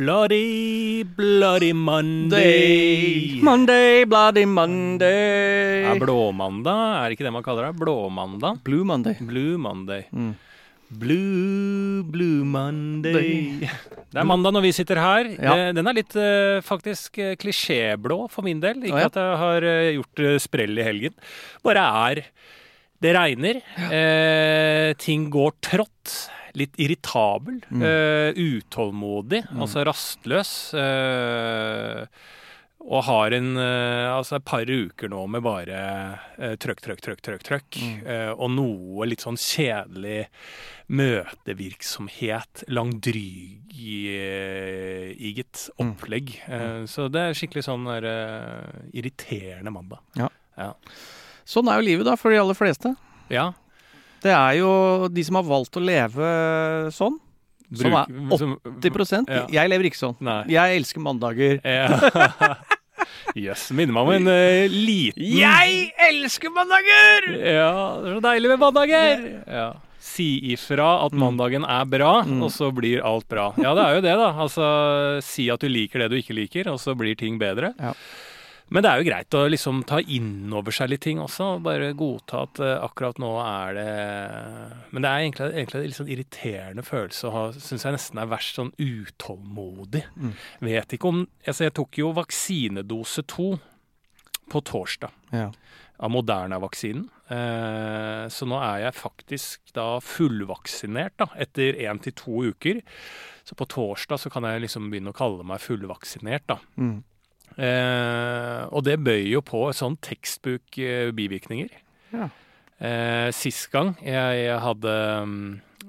Bloody, bloody Monday. Monday, bloody Monday. Ja, Blåmandag, er det ikke det man kaller det? Blåmandag? Blue Monday. Blue Monday. Mm. Blue, blue Monday. Det er mandag når vi sitter her. Ja. Eh, Den er litt eh, faktisk eh, klisjéblå for min del. Ikke at jeg har gjort sprell i helgen. Bare er Det regner. Eh, ting går trått. Litt irritabel. Mm. Eh, utålmodig. Altså rastløs. Eh, og har en, eh, altså et par uker nå med bare eh, trøkk, trøkk, trøkk, trøkk. trøkk Mm. eh, og noe litt sånn kjedelig møtevirksomhet. Langdrygiget Mm. opplegg. Eh, så det er skikkelig sånn der, irriterende mandag. Sånn er jo livet, da, for de aller fleste. Ja. Det er jo de som har valgt å leve sånn. Som er bruk- som- 80 Ja. Jeg lever ikke sånn. Nei. Jeg elsker mandager. Jøss. minner meg om en uh, liten elsker mandager! Ja, det er så deilig med mandager! Ja. Si ifra at mandagen er bra, Mm. og så blir alt bra. Ja, det er jo det, da. Altså, si at du liker det du ikke liker, og så blir ting bedre. Ja. Men det er jo greit å liksom ta inn over seg litt ting også. og Bare godta at eh, akkurat nå er det Men det er egentlig, egentlig en litt sånn irriterende følelse å ha, syns jeg nesten er verst, sånn utålmodig. Mm. Vet ikke om Altså, jeg tok jo vaksinedose to på torsdag Ja. av Moderna-vaksinen. Eh, så nå er jeg faktisk da fullvaksinert da, etter én til to uker. Så på torsdag så kan jeg liksom begynne å kalle meg fullvaksinert, da. Mm. Eh, og det bøyer jo på sånn tekstbok-bivirkninger. Ja. Eh, sist gang jeg hadde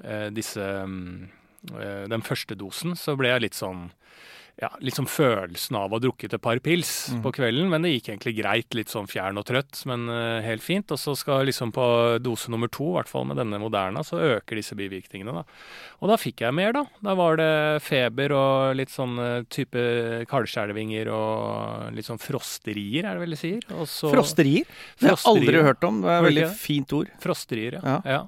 eh, disse eh, Den første dosen, så ble jeg litt sånn ja, sånn følelsen av å ha drukket et par pils Mm. på kvelden, men det gikk egentlig greit. Litt sånn fjern og trøtt, men uh, helt fint. Og så skal liksom på dose nummer to, i hvert fall med denne Moderna, så øker disse bivirkningene, da. Og da fikk jeg mer, da. Da var det feber og litt sånn eh, type kaldskjelvinger og litt sånn frosterier, er det vel de sier. Og så- Frosterier? Det har jeg aldri hørt om. Det er et veldig fint ord. Frosterier, ja. Ja. ja.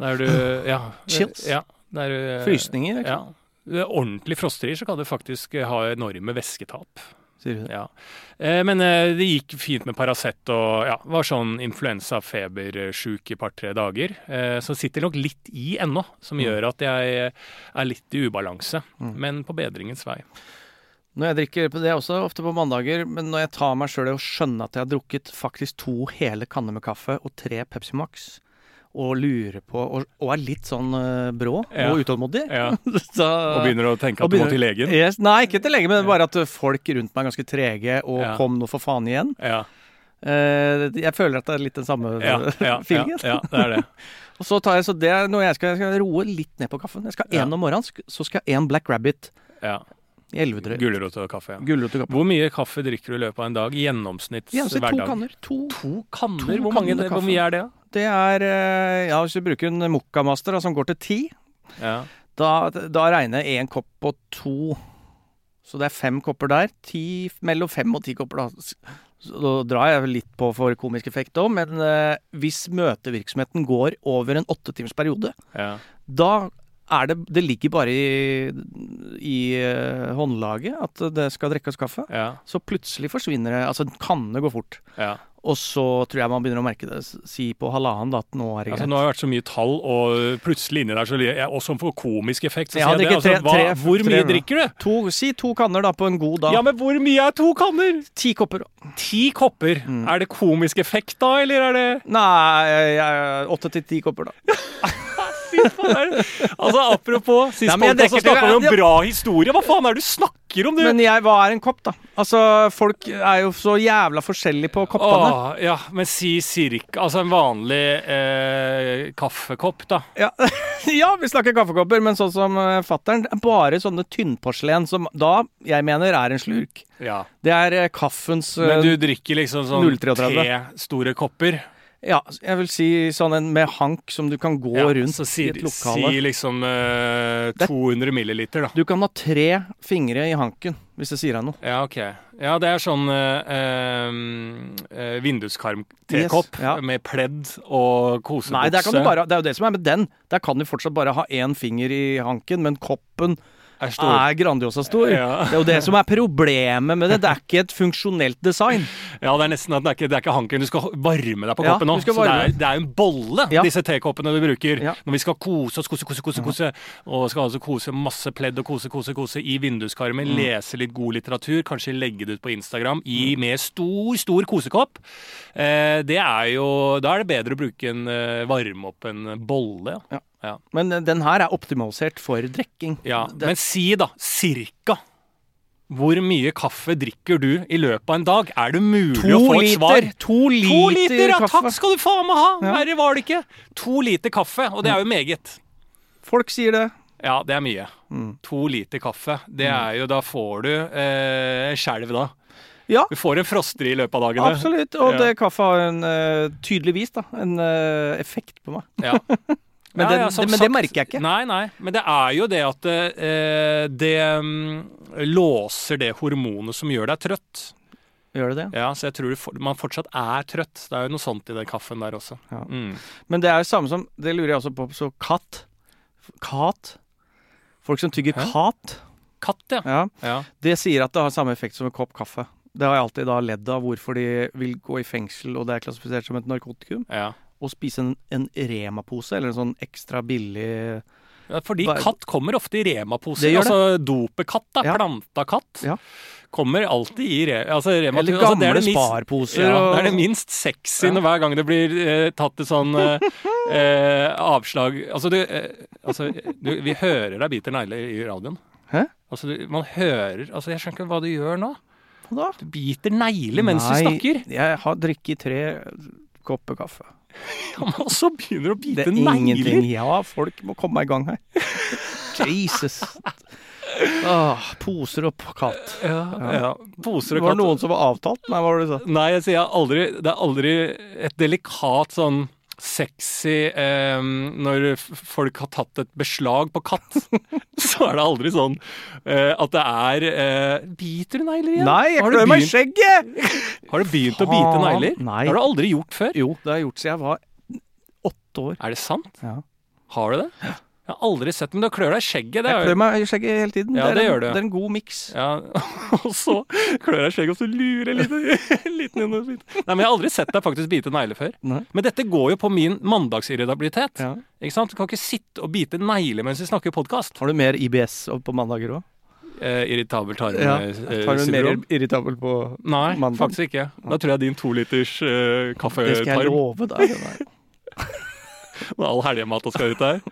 Der du Ja. Chills. Ja. Der, Frysninger, liksom. Ja. Ved Ordentlig frosterier så kan du faktisk eh, ha enorme væsketap. Det? Ja. Eh, men eh, det gikk fint med Paracet og ja, var sånn influensafebersjuk i par-tre dager. Eh, så sitter nok litt i ennå, som Mm. gjør at jeg er litt i ubalanse. Mm. Men på bedringens vei. Når jeg drikker, Det er også ofte på mandager, men når jeg tar meg sjøl i å skjønne at jeg har drukket faktisk to hele kanner med kaffe og tre Pepsi Max, og lurer på Og, og er litt sånn uh, brå Ja. og utålmodig Ja. så, Og begynner å tenke at at du må til legen. Yes, nei, ikke til legen, men bare at folk rundt meg er ganske trege, og Ja. kom nå for faen igjen. Ja, Eh, jeg føler at det er litt den samme ja, feelingen. ja, det er det. Og så tar jeg så det er noe jeg skal, jeg skal roe litt ned på kaffen. Jeg skal ha én om morgenen, så skal jeg ha én Black Rabbit Ja. Gulrot og kaffe. Ja. Og kaffe. Hvor mye kaffe drikker du i løpet av en dag? Gjennomsnitts Ja, så to kanner. To. To kanner? To hvor, mange, kanner hvor mye er det? da? Det er eh, Ja, hvis du bruker en Mokkamaster som går til ti, Ja. da, da regner jeg én kopp på to. Så det er fem kopper der. Ti, mellom fem og ti kopper, da. Så da drar jeg litt på for komisk effekt òg, men eh, hvis møtevirksomheten går over en åtte timers periode, ja. da er det Det ligger bare i, i eh, håndlaget at det skal drikkes kaffe. ja, Så plutselig forsvinner det Altså, det går fort. ja. Og så tror jeg man begynner å merke det. Si på halvannen at nå er det Altså, nå har det vært så mye tall, og plutselig inni der så jeg, Og som for komisk effekt, så sier jeg det. Altså, tre- hva, tre- hvor tre- mye drikker du? To, si to kanner da på en god dag. Ja, men hvor mye er to kanner? Ti kopper. Ti kopper. Mm. Er det komisk effekt da, eller er det Nei, åtte til ti kopper, da. Fy faen. Altså, apropos, sist Nei, podcast så snakka vi om bra historie. Hva faen er det du snakker om, du? Men jeg, hva er en kopp, da? Altså, folk er jo så jævla forskjellige på koppene. Åh, ja, men si cirka Altså en vanlig eh, kaffekopp, da. Ja. ja, vi snakker kaffekopper, men sånn som uh, fattern, bare sånne tynnporselen som da, jeg mener, er en slurk. Ja. Det er eh, kaffens eh, Men du drikker liksom sånn 0,33. tre store kopper. Ja, jeg vil si sånn en med hank som du kan gå Ja, rundt så si, i et lokale. si liksom eh, Det- 200 milliliter, da. Du kan ha tre fingre i hanken, hvis det sier deg noe. Ja, ok. Ja, det er sånn eh, uh, vinduskarm-tekopp Yes, ja. med pledd og kosebukse. Nei, der kan du bare, det er jo det som er med den. Der kan du fortsatt bare ha én finger i hanken, men koppen Er stor. er Grandiosa stor. Ja. Det er jo det som er problemet med det. Det er ikke et funksjonelt design. Ja, det er nesten at det er ikke, det er ikke hanken. Du skal varme deg på koppen nå. Så det er, det er jo en bolle, Ja. disse tekoppene vi bruker. Ja. Når vi skal kose oss, kose, kose, kose, kose. Og skal altså kose masse pledd og kose, kose, kose i vinduskarmen. Mm. Lese litt god litteratur. Kanskje legge det ut på Instagram i med stor, stor kosekopp. Eh, det er jo Da er det bedre å bruke en eh, varme opp en bolle, ja. Ja. Men eh, den her er optimalisert for drikking. ja. Det- Men si da, cirka. Hvor mye kaffe drikker du i løpet av en dag? Er det mulig To å få et svar? To liter, To liter, ja! kaffe. Takk skal du faen meg ha! Ja. Verre var det ikke. To liter kaffe, og det er jo meget. Folk sier det. Ja, det er mye. Mm. To liter kaffe. Det er jo Da får du eh, skjelv, da. Ja, Du får en frosteri i løpet av dagene. absolutt. Og det kaffe har en eh, tydeligvis da, en eh, effekt på meg. Ja. Men, Ja, den, ja, som det, men det merker jeg ikke. Nei, nei. Men det er jo det at eh, det um, låser det hormonet som gjør deg trøtt. Gjør det det? Ja, Så jeg tror for, man fortsatt er trøtt. Det er jo noe sånt i den kaffen der også. Ja. Mm. Men det er jo samme som Det lurer jeg også på. Så katt Kat? Folk som tygger Hæ? kat. Katt, ja. Ja, ja. Det sier at det har samme effekt som en kopp kaffe. Det har jeg alltid da ledd av hvorfor de vil gå i fengsel, og det er klassifisert som et narkotikum. ja. Å spise en, en Rema-pose, eller en sånn ekstra billig Ja, fordi katt kommer ofte i Rema-poser. Altså dopekatt, da. Ja. Planta katt. Ja. Kommer alltid i re altså, Rema Eller altså, det gamle er det minst- sparposer. Ja, det er det minst sexy Ja. hver gang det blir eh, tatt et sånn eh, eh, avslag Altså, du, eh, altså du, Vi hører deg biter negler i radioen. Hæ? Altså, du, man hører Altså, jeg skjønner ikke hva du gjør nå. Hva da? Du biter negler mens Nei, du snakker. Jeg har drukket tre kopper kaffe. Ja, men så begynner å Det bite er ingenting. Ja, folk må komme i gang her. Jesus. Åh, poser og katt. Ja, ja. Poser og katt. var det noen som var avtalt? Nei, hva var det du sa? Nei, jeg sier aldri Det er aldri et delikat sånn sexy eh, Når folk har tatt et beslag på katt, så er det aldri sånn eh, at det er eh, Biter du negler igjen? Nei, jeg klør meg i skjegget! har du begynt å bite negler? nei. Det har du aldri gjort før. Jo, det har jeg gjort siden jeg var åtte år. Er det sant? Ja. Har du det? Jeg har aldri sett men du klør deg i skjegget. Det Jeg er klør meg i skjegget hele tiden. Ja, det, er det en, du. det er en god miks. ja, Og så klør jeg i skjegget, og så lurer jeg litt, litt. Nei, men jeg har aldri sett deg faktisk bite negler før. Nei. Men dette går jo på min mandagsirritabilitet. Ja. Ikke sant? Du kan ikke sitte og bite negler mens vi snakker podkast. Har du mer IBS på mandager òg? Eh, irritabel Ja. Har du mer irritabel på Nei, mandag? faktisk ikke. Da tror jeg din toliters kaffetarm Det skal jeg love deg. og all helgemata skal ut der.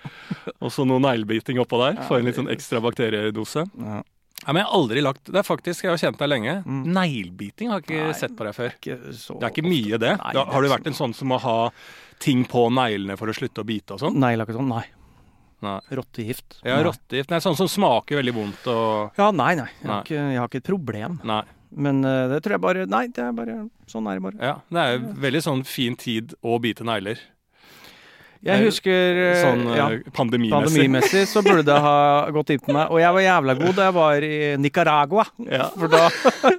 Og så noe neglebiting oppå der. Få en litt sånn ekstra bakteriedose. Ja. Ja, men jeg har aldri lagt Det er faktisk, jeg har kjent deg lenge. Mm. Neglebiting har jeg ikke Nei. sett på deg før. Ikke så Det er ikke mye, det. Nei, da, det har du vært en sånn som må ha ting på neglene for å slutte å bite og sånn? Nei, ikke sånn. Nei. Nei. Rottegift. Ja, Nei. rottegift. Nei, sånn som smaker veldig vondt og Ja, nei, nei. Jeg Nei. har ikke, jeg har ikke et problem. Nei. Men uh, det tror jeg bare Nei, det er bare Sånn er det bare. Ja, det er veldig sånn fin tid å bite negler. Jeg Eh, husker eh, Sånn ja, eh, pandemimessig. Pandemimessig så burde det ha gått inn på meg. Og jeg var jævla god da jeg var i Nicaragua. Ja. For da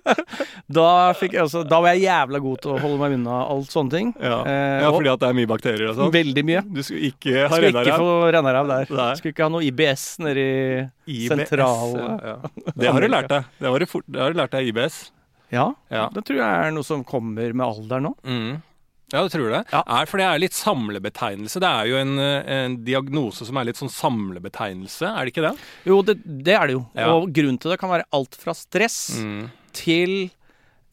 da, fikk jeg også, da var jeg jævla god til å holde meg unna alt sånne ting. Ja. Eh, ja, fordi at det er mye bakterier og sånn. Veldig mye. Du skulle ikke ha Skulle ikke få der. Nei. Skulle ikke ha noe IBS nedi IBS, sentral- ja, ja. Det har du lært deg. Det har du, fort, det har du lært deg IBS. Ja, Ja. det tror jeg er noe som kommer med alderen nå. Mm. Ja, du tror det? Ja. Er, for det er litt samlebetegnelse. Det er jo en, en diagnose som er litt sånn samlebetegnelse, er det ikke det? Jo, det, det er det jo. Ja. Og grunnen til det kan være alt fra stress Mm. til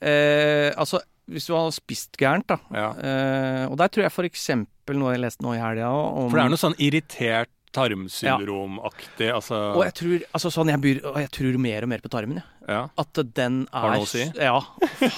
eh, Altså, hvis du har spist gærent, da. Ja. Eh, og der tror jeg eksempel noe jeg leste nå i helga om For det er noe sånn irritert tarmsyndromaktig, altså Og jeg tror, altså sånn, jeg, byr, jeg tror mer og mer på tarmen, Ja. ja. At den er Har noe å si? Ja.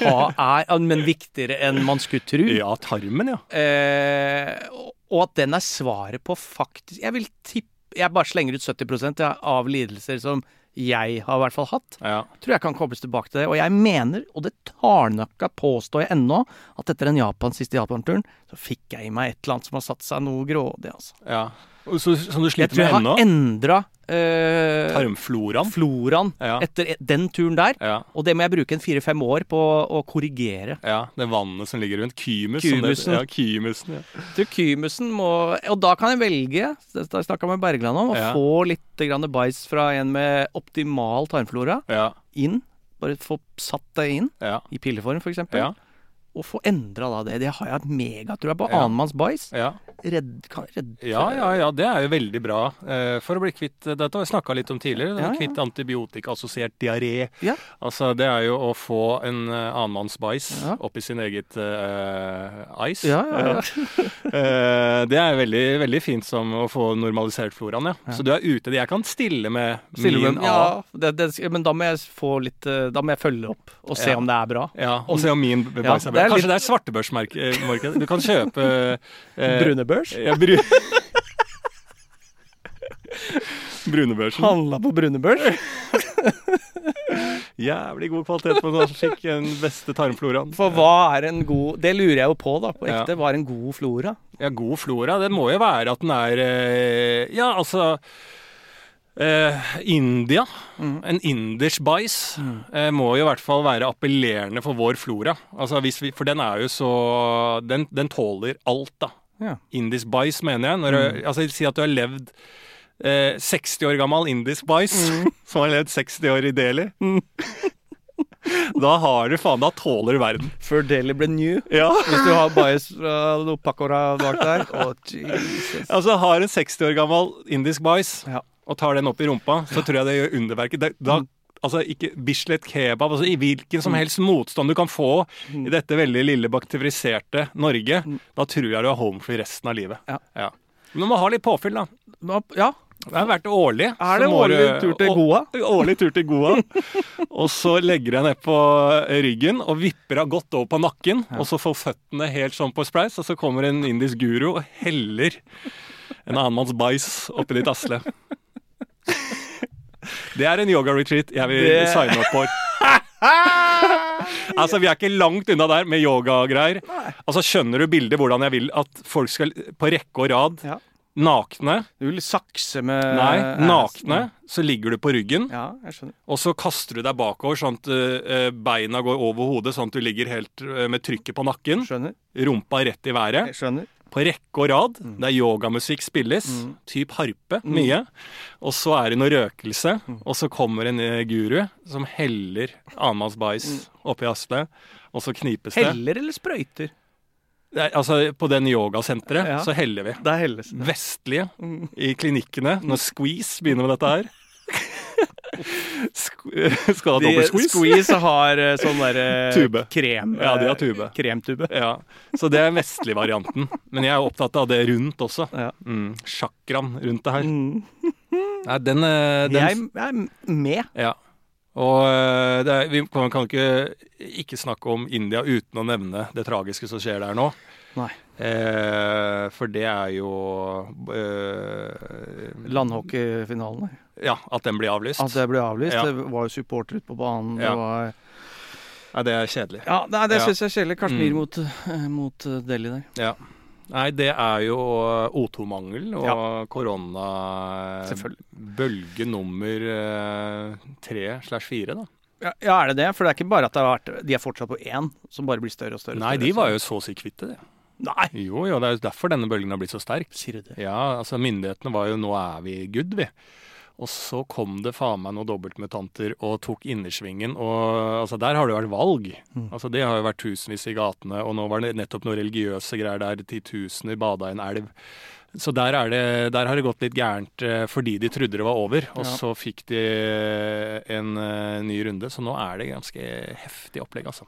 Ha, er, men viktigere enn man skulle tro. ja, tarmen, ja. Eh, og- at den er svaret på faktisk Jeg vil tippe Jeg bare slenger ut 70 ja, av lidelser som jeg har i hvert fall hatt. ja. Tror jeg kan kobles tilbake til det. Og jeg mener, og det tarnøkka påstår jeg ennå, at etter den Japan, siste Japan-turen, så fikk jeg i meg et eller annet som har satt seg noe grådig, altså. ja. Så, som du Jeg sliter tror ennå? jeg ennå? har endra eh, Tarmfloraen. floraen Ja. etter e- den turen der. Ja, Og det må jeg bruke en fire-fem år på å korrigere. ja, det vannet som ligger rundt. Kymus. som det- Kymusen. Ja, kymusen. Ja. Du, kymusen må Og da kan jeg velge, det har jeg snakka med Bergland om, å Ja. få litt grann bæsj fra en med optimal tarmflora Ja, inn. Bare få satt det inn, ja, i pilleform f.eks. ja, Og få endra da det. Det har jeg megatrua på. Ja. Annenmanns bæsj. ja. Redd, redd, Ja, ja, ja, det er jo veldig bra uh, for å bli kvitt Dette har vi snakka litt om tidligere. Ja, ja. Kvitt antibiotikaassosiert diaré. Ja. Altså, det er jo å få en uh, annenmanns bæsj Ja. oppi sin eget uh, ice. Ja, ja, ja. uh, det er veldig, veldig fint som å få normalisert floraen, ja. Så du er ute. Jeg kan stille med Stille min med, ja, det, det, men da må jeg få litt eh, Da må jeg følge opp og se om det er bra. Ja, og se om min bæsj er det er Kanskje litt- det er svartebørsmarked. Du kan kjøpe eh, Brunebørs. Ja, bru Brunebørsen. Handla på brunebørs. Jævlig god kvalitet på. Fikk den beste tarmfloraen. For hva er en god Det lurer jeg jo på, da, på Ja. ekte. Hva er en god flora? Ja, god flora. Det må jo være at den er eh, Ja, altså eh, India. Mm. En indisk mm. eh, må jo i hvert fall være appellerende for vår flora. Altså hvis vi, for den er jo så Den, den tåler alt, da. Ja. Indisk bais, mener jeg. Når du, altså Si at du har levd eh, 60 år gammel indisk bæsj, som har levd 60 år i Delhi. da har du faen Da tåler du verden. Før Delhi ble new. Ja. Hvis du har bæsj fra noe pakora bak der. Å, Jesus. Altså, har en 60 år gammel indisk bais. Ja. Og tar den opp i rumpa, så tror jeg det gjør underverket. Da, altså, ikke Bislett kebab, altså i hvilken som helst motstand du kan få i dette veldig lille bakteriserte Norge, da tror jeg du har home free resten av livet. Ja. Men du må ha litt påfyll, da. Ja. Det har vært årlig. Er det en årlig du- tur til Goa? Årlig tur til Goa. og så legger jeg ned på ryggen og vipper av godt over på nakken. Og så får føttene helt sånn på spleis, og så kommer en indisk guru og heller en annen manns bæsj oppi ditt asle. Det er en yoga-retreat jeg vil Det- signe opp for. altså, Vi er ikke langt unna der med yogagreier. Altså, Skjønner du bildet hvordan jeg vil at folk skal på rekke og rad, Ja. nakne Du vil sakse med Nei, nakne. Så ligger du på ryggen. Ja, jeg skjønner. Og så kaster du deg bakover, sånn at uh, beina går over hodet, sånn at du ligger helt uh, med trykket på nakken. Skjønner. Rumpa rett i været. Jeg skjønner. På rekke og rad. Der yogamusikk spilles. Mm. Typ harpe. Mye. Og så er det noe røkelse. Mm. Og så kommer en eh, guru som heller annenmanns bæsj Mm. oppi aslet. Og så knipes det. Heller eller sprøyter? Nei, Altså, på den yogasenteret Ja. så heller vi. Det er helles. Vestlige Mm. i klinikkene, når Squeeze begynner med dette her. Sk- Skal ha De, squeeze? squeeze har eh, sånn derre Tube. krem... Ja, de har eh, tube. Kremtube. Ja, Så det er vestlig varianten. Men jeg er opptatt av det rundt også. Ja. Mm, Chakraen rundt det her. Mm. Nei, den, eh, den Jeg er med. Ja. Og eh, det er, vi kan, kan ikke ikke snakke om India uten å nevne det tragiske som skjer der nå. Nei. Eh, for det er jo eh, Landhockeyfinalen. der. Ja, at den blir avlyst. At det blir avlyst. Ja. Det var jo supportere ute på banen. Ja. Det var Nei, det er kjedelig. Ja, nei, det syns jeg er kjedelig. Kashmir Mm. mot, eh, mot eh, Delhi der. Ja. Nei, det er jo O2-mangel og Ja. korona Bølge nummer eh, tre slash fire, da. Ja, ja, er det det? For det er ikke bare at det har vært, de er fortsatt på én, som bare blir større og større. Nei, større, de var jo så å si kvitt det. Nei! Jo, jo, det er jo derfor denne bølgen har blitt så sterk. Sier du det? Ja, altså myndighetene var jo 'nå er vi good', vi. Og så kom det faen meg noen dobbeltmutanter og tok innersvingen. Og altså, der har det vært valg. Mm. Altså, det har jo vært tusenvis i gatene, og nå var det nettopp noen religiøse greier der titusener bada i en elv. Så der, er det, der har det gått litt gærent eh, fordi de trodde det var over, og Ja. så fikk de en eh, ny runde. Så nå er det ganske heftig opplegg, altså.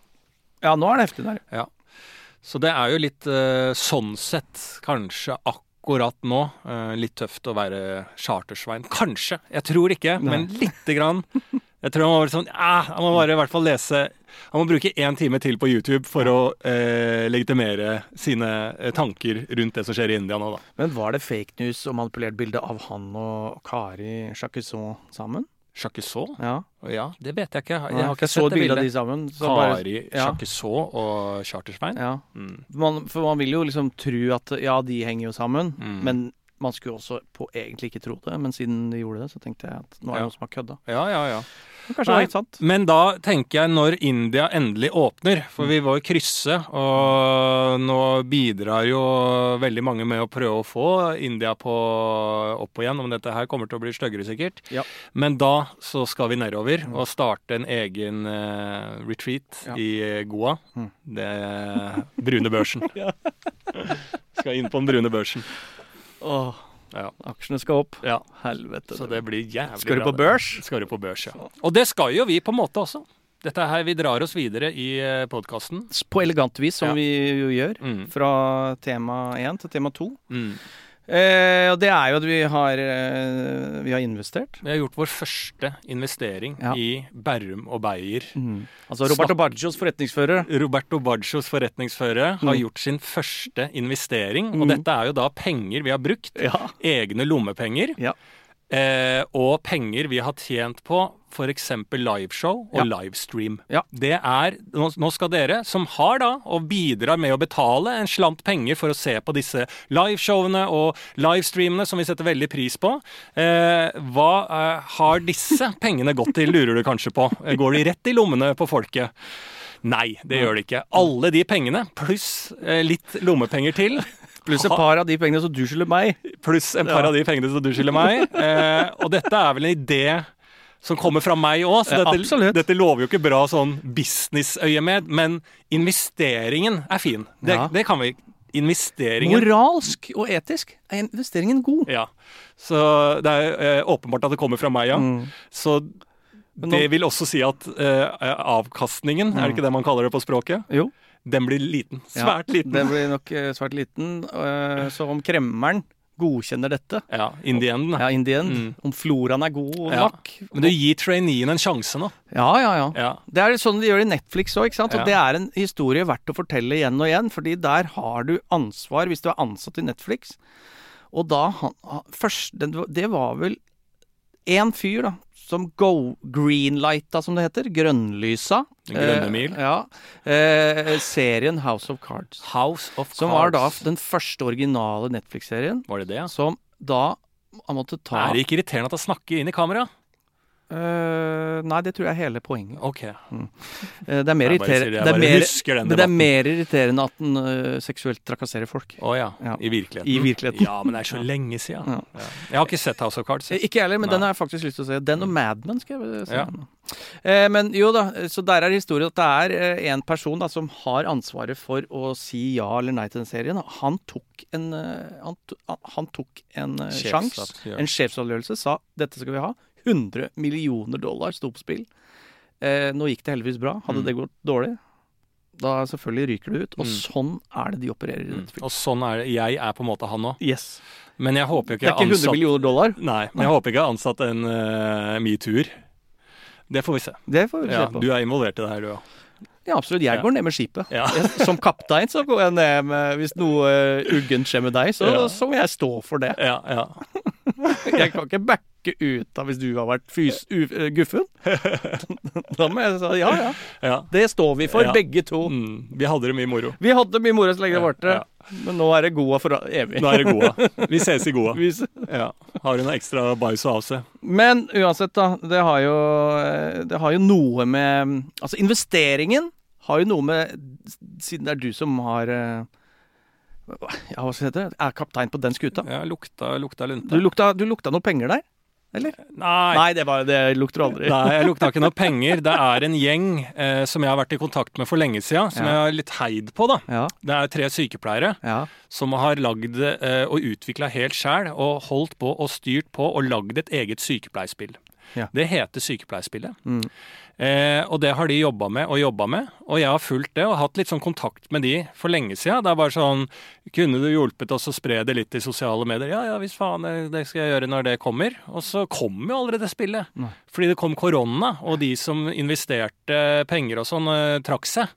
Ja, nå er det heftig der. Så det er jo litt eh, sånn sett kanskje akkurat nå eh, litt tøft å være chartersvein. Kanskje. Jeg tror ikke, Nei. men lite grann. Jeg tror han må, være sånn, ah, han må bare i hvert fall lese Han må bruke én time til på YouTube for å eh, legitimere sine eh, tanker rundt det som skjer i India nå, da. Men var det fake news og manipulert bilde av han og Kari Chakisson sammen? Chakisot? Ja. Ja, det vet jeg ikke. Jeg har ikke så sett et bilde av de sammen. så Kari ja. Chakisot og Chartersvein? Ja. Mm. Man, for man vil jo liksom tro at ja, de henger jo sammen, Mm. men man skulle også på egentlig ikke tro det, men siden de gjorde det, så tenkte jeg at nå er det Ja. noen som har kødda. Ja, ja, ja. Men Kanskje det er helt sant. Men da tenker jeg når India endelig åpner, for vi var jo krysse, og nå bidrar jo veldig mange med å prøve å få India på opp igjen, om dette her kommer til å bli styggere sikkert. Ja. Men da så skal vi nedover og starte en egen uh, retreat Ja. i Goa. Mm. Det brune børsen. skal inn på den brune børsen. Åh, Ja. aksjene skal opp. ja. Helvete. Så det blir jævlig bra. Skal du på børs? Skal du på børs, ja. Og det skal jo vi på en måte også. Dette her, Vi drar oss videre i podkasten. På elegant vis, som Ja. vi jo gjør. Mm. Fra tema én til tema to. Mm. Eh, og det er jo at vi har, eh, vi har investert. Vi har gjort vår første investering Ja. i Berrum og Beyer. Altså Roberto Baccios forretningsfører. Roberto Baccios forretningsfører har Mm. gjort sin første investering. Og Mm. dette er jo da penger vi har brukt. Ja. Egne lommepenger. Ja. Eh, og penger vi har tjent på f.eks. liveshow og Ja. livestream. Ja. Det er, nå skal dere, som har da, og bidrar med å betale en slant penger for å se på disse liveshowene og livestreamene, som vi setter veldig pris på, eh, hva eh, har disse pengene gått til, lurer du kanskje på. Eh, Går de rett i lommene på folket? Nei, det gjør de ikke. Alle de pengene, pluss eh, litt lommepenger til, Pluss et par av de pengene som du skylder meg. pluss en par Ja. av de pengene som du skylder meg. Eh, og dette er vel en idé som kommer fra meg òg, så dette, ja, dette lover jo ikke bra sånn businessøyemed, men investeringen er fin. Det, Ja. det kan vi. Investeringen Moralsk og etisk er investeringen god. Ja. Så det er eh, åpenbart at det kommer fra meg, ja. Mm. Så det vil også si at eh, avkastningen, er det ikke det man kaller det på språket, Jo. Den blir liten. Ja, Svært liten. Den blir nok eh, svært liten. eh, så om kremmeren godkjenner dette, Ja, in the end. ja, in the end, Mm. om floraen er god Ja. nok Men du gir traineeen en sjanse nå. Ja, ja, ja. Ja. Det er sånn de gjør i Netflix òg, ikke sant. Og det er en historie verdt å fortelle igjen og igjen, fordi der har du ansvar hvis du er ansatt i Netflix. Og da han, først, det, det var vel én fyr, da, som go greenlighta, som det heter. Grønnlysa. Grønne mil. Eh, ja. Eh, serien House of Cards. House of Som var da den første originale Netflix-serien. Var det det, ja? Som da han måtte ta Er det ikke irriterende at han snakker inn i kamera? Eh, Nei, det tror jeg er hele poenget. Ok. Eh, det er mer irriterende det, jeg er bare mer, husker den debatten det er mer irriterende at den uh, seksuelt trakasserer folk. Å ja. Ja. I virkeligheten. I virkeligheten. Ja, men det er så lenge siden. Ja. Ja. Jeg har ikke sett House of Cards. Jeg. Ikke jeg heller, men Nei. den har jeg faktisk lyst til å se. Den og Mad Men skal jeg se. Men jo da, så der er historien at det er en person da som har ansvaret for å si ja eller nei til den serien. Han tok en, han, han tok en sjans, Sjefsavgjørelse. en sjefsavgjørelse, sa dette skal vi ha. 100 millioner dollar sto på spill. Eh, nå gikk det heldigvis bra. Hadde Mm. det gått dårlig, da selvfølgelig ryker det ut. Og Mm. sånn er det de opererer i dette Netflix. Og sånn er det. Jeg er på en måte han òg. Yes. Men jeg håper jo Det er ikke 100 ansatt millioner dollar. Nei, men jeg håper ikke jeg har ansatt en uh, metoo-er. Det får vi se. Det får vi se Ja, på. du er involvert i det her, du òg. Ja, absolutt. Jeg Ja. går ned med skipet. Ja. Som kaptein så går jeg ned med Hvis noe uh, uggent skjer med deg, så, så må jeg stå for det. Ja, ja. Jeg kan ikke backe ut av hvis du har vært fys u eh, guffen. Da må jeg si ja, ja. ja. Det står vi for, Ja. begge to. Mm, vi hadde det mye moro. Vi hadde mye moro så lenge det varte, men nå er det Goa for evig. Nå er det Goa. Vi ses i Goa. Vi- Ja. Har noe ekstra bæsj å avse? Men uansett, da. Det har jo, eh, det har jo noe med Altså, investeringen har jo noe med Siden det er du som har eh, Ja, hva skal det hete? Er kaptein på den skuta. Ja, lukta, lukta lunte. Du lukta, du lukta noe penger der? Eller? Nei. Nei, det, var, det lukter aldri. Nei, jeg lukta ikke noe penger. Det er en gjeng eh, som jeg har vært i kontakt med for lenge siden, som Ja. jeg har litt heid på. da. Ja, Det er tre sykepleiere ja. som har lagd eh, og utvikla helt sjæl, og holdt på og styrt på og lagd et eget sykepleierspill. Ja. Det heter Sykepleierspillet. Mm. Eh, og det har de jobba med og jobba med, og jeg har fulgt det og hatt litt sånn kontakt med de for lenge siden. Det er bare sånn Kunne du hjulpet oss å spre det litt i sosiale medier? Ja ja, hvis faen, det- det skal jeg gjøre når det kommer. Og så kom jo aldri det spillet. Nei. Fordi det kom korona, og de som investerte penger og sånn, eh, trakk seg.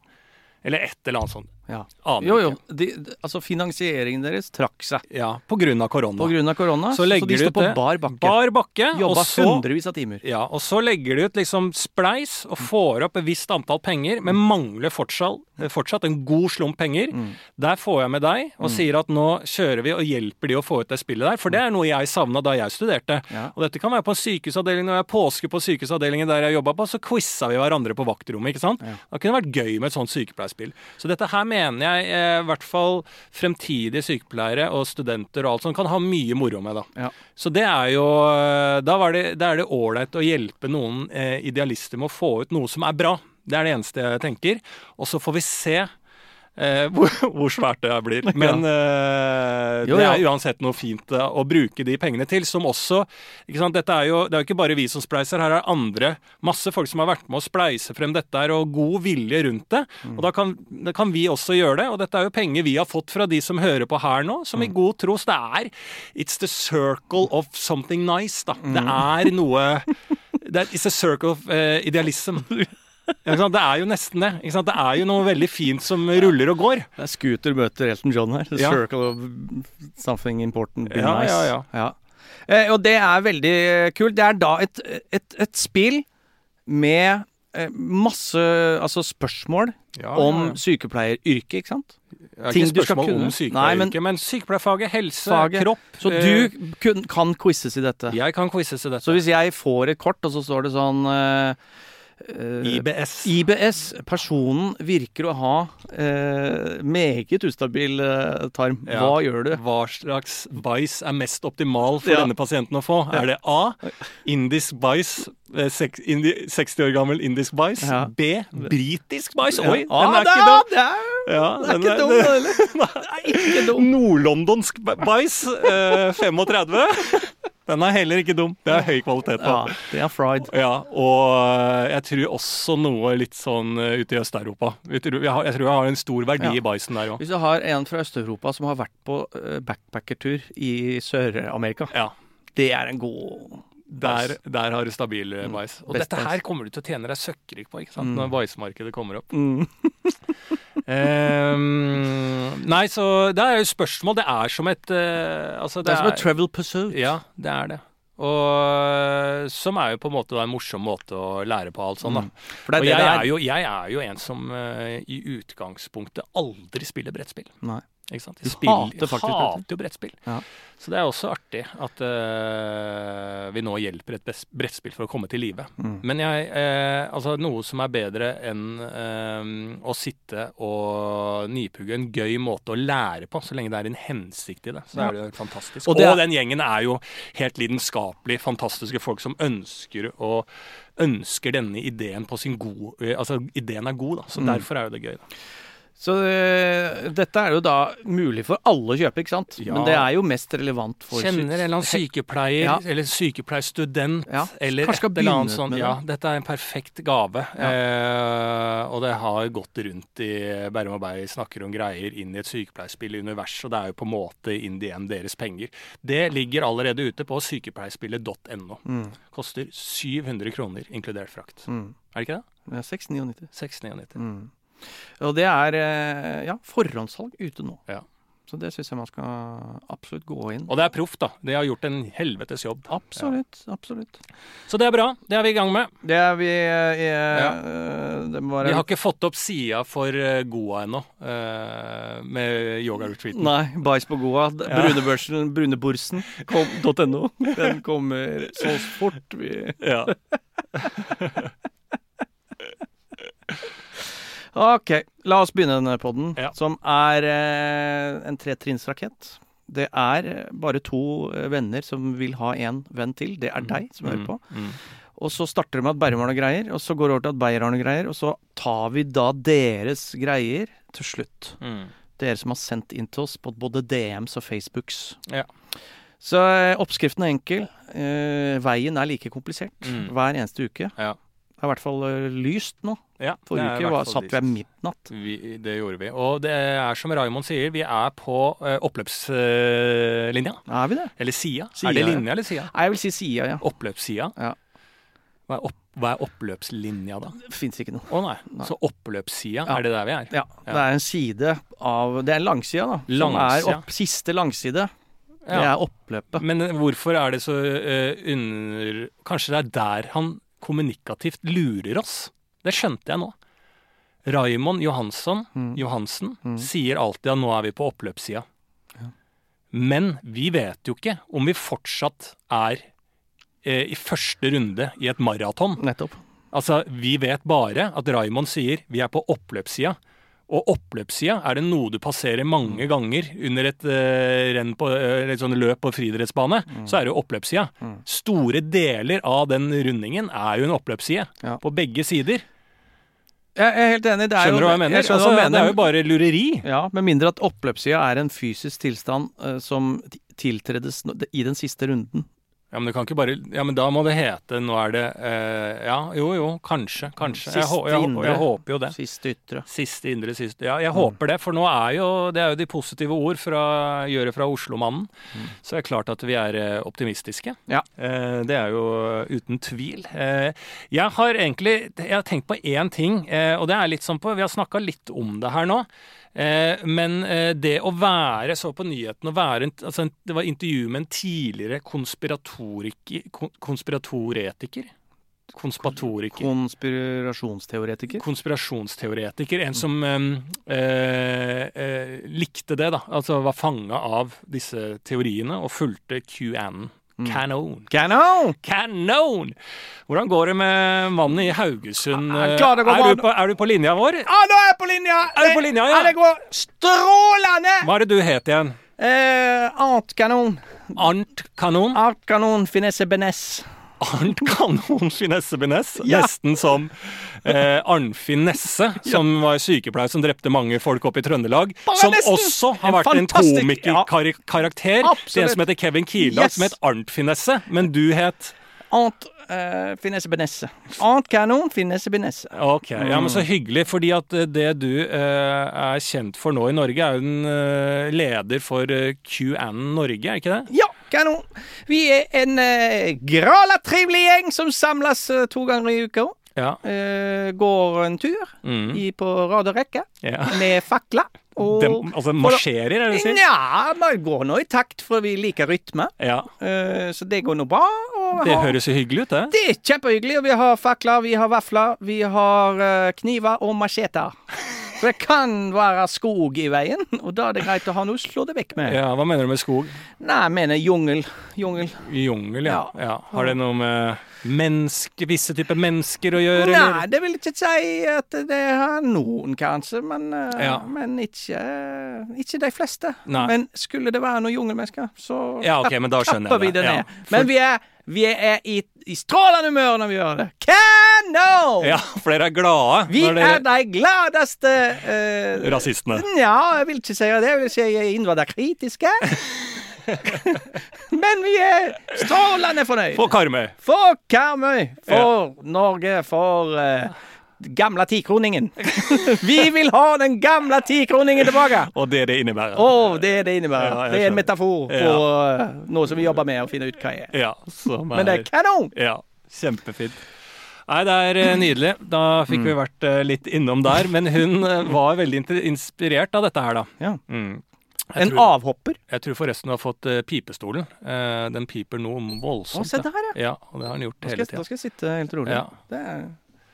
Eller et eller annet sånt. Ja. Jo, jo. De, de, altså finansieringen deres trakk seg Ja, på grunn av korona. pga. korona. Så legger de står på bar bakke. Bar bakke, og Jobba så hundrevis av timer. Ja, og så legger de ut liksom spleis og får opp et visst antall penger, men mangler fortsatt, fortsatt en god slump penger. Mm. Der får jeg med deg og sier at nå kjører vi og hjelper de å få ut det spillet der, for det er noe jeg savna da jeg studerte. Ja. Og dette kan være på en sykehusavdeling. Når jeg påske på sykehusavdelingen der jeg jobba på, så quiza vi hverandre på vaktrommet, ikke sant. Ja. Det kunne vært gøy med et sånt sykepleierspill. Så dette her mener jeg eh, i hvert fall fremtidige sykepleiere og studenter og alt sånt kan ha mye moro med, da. Ja. Så det er jo eh, Da, var det, er det ålreit å hjelpe noen eh, idealister med å få ut noe som er bra. Det er det eneste jeg tenker. Og så får vi se eh, hvor, hvor svært det blir. Men eh, det er uansett noe fint eh, å bruke de pengene til, som også ikke sant? Dette er jo, Det er jo ikke bare vi som spleiser, her er andre, masse folk som har vært med å spleise frem dette her, og god vilje rundt det. Mm. Og da kan, da kan vi også gjøre det. Og dette er jo penger vi har fått fra de som hører på her nå, som i Mm. god tros det er It's the circle of something nice, da. Det Mm. er noe det It's a circle of uh, idealism. Sant? Det er jo nesten det. Ikke sant? Det er jo noe veldig fint som ruller og går. Det er Scooter møter Elton John her. The Ja. circle of something important, be Ja, nice. ja, ja. Eh, og det er veldig kult. Det er da et, et, et spill med eh, masse altså spørsmål om sykepleieryrket, ikke sant? ja, ting Ikke du skal spørsmål kunne. om sykepleieryrket, men, sykepleierfaget, helse, Faget. kropp. Så eh, du kun, kan quizes i dette. Jeg kan quizes i dette. Så hvis jeg får et kort, og så står det sånn eh, eh, IBS. IBS. Personen virker å ha uh, meget ustabil uh, tarm. Ja. Hva gjør du? Hva slags bæsj er mest optimal for Ja. denne pasienten å få? Er det A. Indisk bæsj, eh, sek- indi- 60 år gammel indisk bæsj. Ja. B. Britisk bæsj. Oi, den er det ikke dum! Det er, Ja, det ikke dum, det- heller. Nord-londonsk. Bæsj, eh, 35. Den er heller ikke dum. Det er høy kvalitet på. Ja, det er fried. Ja, og jeg tror også noe litt sånn eh, ute i Øst-Europa. Jeg, tror- jeg, har- en stor verdi Ja. i baisen der òg. Hvis du har en fra Øst-Europa som har vært på eh, backpackertur i Sør-Amerika, Ja. det er en god Der, der har du stabil mais. Mm. Og Best dette her kommer du til å tjene deg søkkrik på ikke sant? Mm. når maismarkedet kommer opp. mm. um, nei, så det er jo spørsmål. Det er som et uh, altså, Det er som et travel pursuit. Ja, det er det. Og som er jo på en måte da en morsom måte å lære på alt sånn, da. Mm. For det Og det jeg det er, er. jo, jeg er jo en som uh, i utgangspunktet aldri spiller brettspill. Nei. Ikke sant? Spiller- hater faktisk hater jo brettspill. Ja. Så det er også artig at uh, vi nå hjelper et brettspill for å komme til live. Mm. Men jeg, uh, altså noe som er bedre enn uh, å sitte og nipugge en gøy måte å lære på, så lenge det er en hensikt i det, så Ja. er det fantastisk. Og det og, den gjengen er jo helt lidenskapelig fantastiske folk som ønsker å ønsker denne ideen på sin god Altså, ideen er god, da. Så Mm. derfor er jo det gøy. Da. Så eh, dette er jo da mulig for alle å kjøpe, ikke sant? Ja. Men det er jo mest relevant for Kjenner en eller annen sykepleier Ja. eller sykepleierstudent Ja, eller kanskje et eller annet sånt. Ja, dette er en perfekt gave. Eh, og det har gått rundt i Bærum og Beyer snakker om greier inn i et sykepleierspill i universet, og det er jo på en måte in the end deres penger. Det ligger allerede ute på sykepleierspillet.no. Mm. Koster 700 kroner, inkludert frakt. Mm. Er det ikke det? Ja, 699. 699. Mm. Og det er eh, ja, forhåndssalg ute nå. Ja. Så det syns jeg man skal absolutt gå inn. Og det er proff, da. De har gjort en helvetes jobb. Absolutt. absolutt. Så det er bra. Det er vi i gang med. Det er vi eh, Ja. eh, Det Vi har ikke fått opp sida for Goa ennå, eh, med yoga-retreaten. Nei, bæsj på Goa. Ja. Brunebørsen, bruneborsen, Den kommer så fort vi Ja. Ok, la oss begynne denne podden, Ja. som er eh, en tretrinnsrakett. Det er eh, bare to eh, venner som vil ha en venn til. Det er deg som hører på. Mm. Og så starter det med at Bærum har noe greier, og så går det over til at Beyer har noe greier, og så tar vi da deres greier til slutt. Mm. Dere som har sendt inn til oss på både DMs og Facebooks. Ja. Så eh, oppskriften er enkel. Eh, veien er like komplisert Mm. hver eneste uke. Ja. Det er i hvert fall lyst nå. Ja, Forrige uke var, satt vi lyst. midnatt. Vi, det gjorde vi. Og det er som Raymond sier, vi er på uh, oppløpslinja. Er vi det? eller sida. Er det ja. linja eller sida? Nei, jeg vil si sida, ja. Oppløpssida. Ja. Hva er, opp, hva er oppløpslinja, da? Det fins ikke noe. Å nei. Nei. Så oppløpssida, Ja. er det der vi er? Ja, det er en side av Det er langsida, da. Som Langsida. er opp, siste langside. Det er oppløpet. Men eh, hvorfor er det så uh, under Kanskje det er der han kommunikativt lurer oss? Det skjønte jeg nå. Raymond Johansson, Mm. Johansen Mm. sier alltid at nå er vi på oppløpssida. Men vi vet jo ikke om vi fortsatt er eh, i første runde i et maraton. Nettopp. Altså, Vi vet bare at Raymond sier vi er på oppløpssida. Og oppløpssida er det noe du passerer mange ganger under et uh, renn på uh, et sånn løp på friidrettsbane. Så er det jo oppløpssida. Mm. Store deler av den rundingen er jo en oppløpsside. Ja. På begge sider. Jeg er helt enig. Det er Skjønner du hva jeg mener? skjønner altså, hva mener. det er jo bare lureri. Ja, Med mindre at oppløpssida er en fysisk tilstand uh, som tiltredes i den siste runden. Ja, men det kan ikke bare Ja, men da må det hete Nå er det eh, Ja, jo jo, kanskje. Kanskje. Jeg, jeg, Siste jeg, indre. jeg håper jo det. Siste ytre. Siste indre siste. Ja, jeg håper det, for nå er jo Det er jo de positive ord fra gjøre fra Oslo-mannen. Mm. Så det er klart at vi er eh, optimistiske. Ja. Eh, det er jo uten tvil. Eh, jeg har egentlig Jeg har tenkt på én ting, eh, og det er litt sånn på Vi har snakka litt om det her nå. Eh, men eh, det å være så på nyheten å være altså Det var intervju med en tidligere konspiratoriker Konspiratoretiker? Konspatoriker? Konspirasjonsteoretiker. konspirasjonsteoretiker. En som øh, eh, likte det, da. Altså var fanga av disse teoriene og fulgte QAnon. Mm. Kanon! Canon! Canon! Hvordan går det med mannen i Haugesund? Ja, det går er, du på, er du på linja vår? Ja, nå er jeg på linja! Er du på linja, ja? det går strålende! Hva er det du het igjen? Eh, Art kanon. Art Kanon? Art kanon finesse benes. Arnt Kanon Finesse Benes. Ja. Nesten som eh, Arnfinn Nesse, som var sykepleier som drepte mange folk opp i Trøndelag. Bare som nesten. også har En vært en komikerkarakter. ja. Det er En som heter Kevin Kildahl, Yes. som het Arnt Finesse. Men du het Arnt uh, finesse benesse. Arnt kanon finesse benesse. Ok, ja, men så hyggelig. Fordi at eh, det du uh, er kjent for nå i Norge, er jo en uh, leder for uh, QAnon Norge, er ikke det? Ja, kanon. Vi er en uh, grala trivelig gjeng som samles eh, to ganger i uka. Ja. Eh, går en tur Mm. i, på rad og rekke ja. med fakler. Og Dem, altså marsjerer, er det du sier? Nja, man går nå i takt, for vi liker rytme. Ja. Eh, så det går nå bra. Og Det har- høres jo hyggelig ut, det. det er kjempehyggelig. og Vi har fakler, vi har vafler, vi har eh, kniver og macheter. For det kan være skog i veien, og da er det greit å ha noe å slå det vekk med. Ja, Hva mener du med skog? Nei, jeg mener jungel. Jungel. Jungel, ja. Ja. ja. Har det noe med menneske, visse typer mennesker å gjøre, Nei, eller? det vil ikke si at det har noen, kanskje, men, eh, Ja. men ikke, ikke de fleste. Nei. Men skulle det være noen jungelmennesker, så Ja, okay, men da skjønner vi jeg det. det Ja, ned. for- Men vi er, vi er i, i strålende humør når vi gjør det. Canon! Ja, for dere er glade Vi dere er de gladeste uh, Rasistene. Ja, jeg vil ikke si det. Jeg vil si innvandrerkritiske. Men vi er strålende fornøyd. For Karmøy. For Karmøy, for Norge, for eh, gamle tikroningen. vi vil ha den gamle tikroningen tilbake! Og det det innebærer. Oh, det er det innebærer. Ja, det er en metafor på ja. noe som vi jobber med å finne ut hva er. Ja, som Men det er kanon! Ja, kjempefint. Nei, det er eh, nydelig. Da fikk Mm. vi vært eh, litt innom der. Men hun eh, var veldig inspirert av dette her, da. Ja. Mm. En tror, avhopper. jeg tror forresten du har fått eh, pipestolen. Eh, den piper noe Å, se der, ja. Ja, og det har den gjort hele jeg- da skal jeg sitte helt rolig. Ja. Det er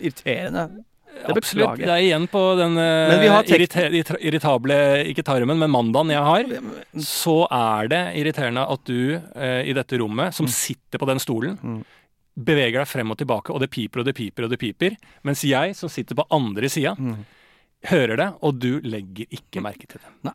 irriterende. Det Absolutt. beklager Det er igjen på den eh, irrita- irritable, ikke tarmen, men mandagen jeg har. Så er det irriterende at du eh, i dette rommet, som sitter på den stolen, Mm. beveger deg frem og tilbake, og det piper og det piper og det piper. Mens jeg, som sitter på andre sida, Mm. hører det, og du legger ikke merke til det. Nei.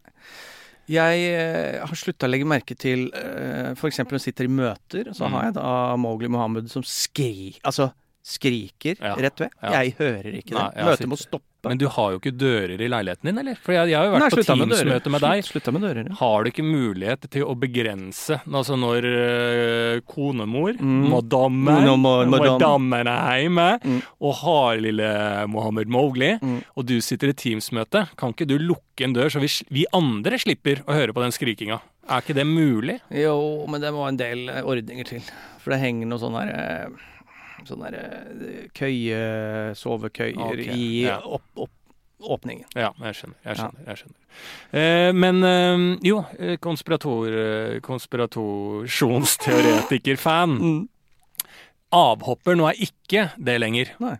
Jeg eh, har slutta å legge merke til uh, f.eks. når jeg sitter i møter, så Mm. har jeg da Mowgli Mohammed som skri... Altså skriker Ja, rett ved. ja. Jeg hører ikke det. Nei, Møtet må stoppe. Men du har jo ikke dører i leiligheten din, eller? For jeg, jeg har jo vært Nei, på. Teams-møte med deg. Slutt- med dører, ja. Har du ikke mulighet til å begrense Altså når øh, konemor, Mm. madammen, madammen er hjemme, Mm. og har lille Mohammed Mowgli, Mm. og du sitter i Teams-møte, kan ikke du lukke en dør så vi, vi andre slipper å høre på den skrikinga? Er ikke det mulig? Jo, men det må en del eh, ordninger til. For det henger noe sånn her eh, sånne der, eh, køye, sovekøyer okay, i ja. opp, opp, åpningen. Ja, jeg skjønner. Jeg skjønner. Jeg skjønner. Eh, men eh, jo, eh, konspirator, eh, konspirasjonsteoretiker-fan. Mm. Avhopper nå er ikke det lenger. Nei.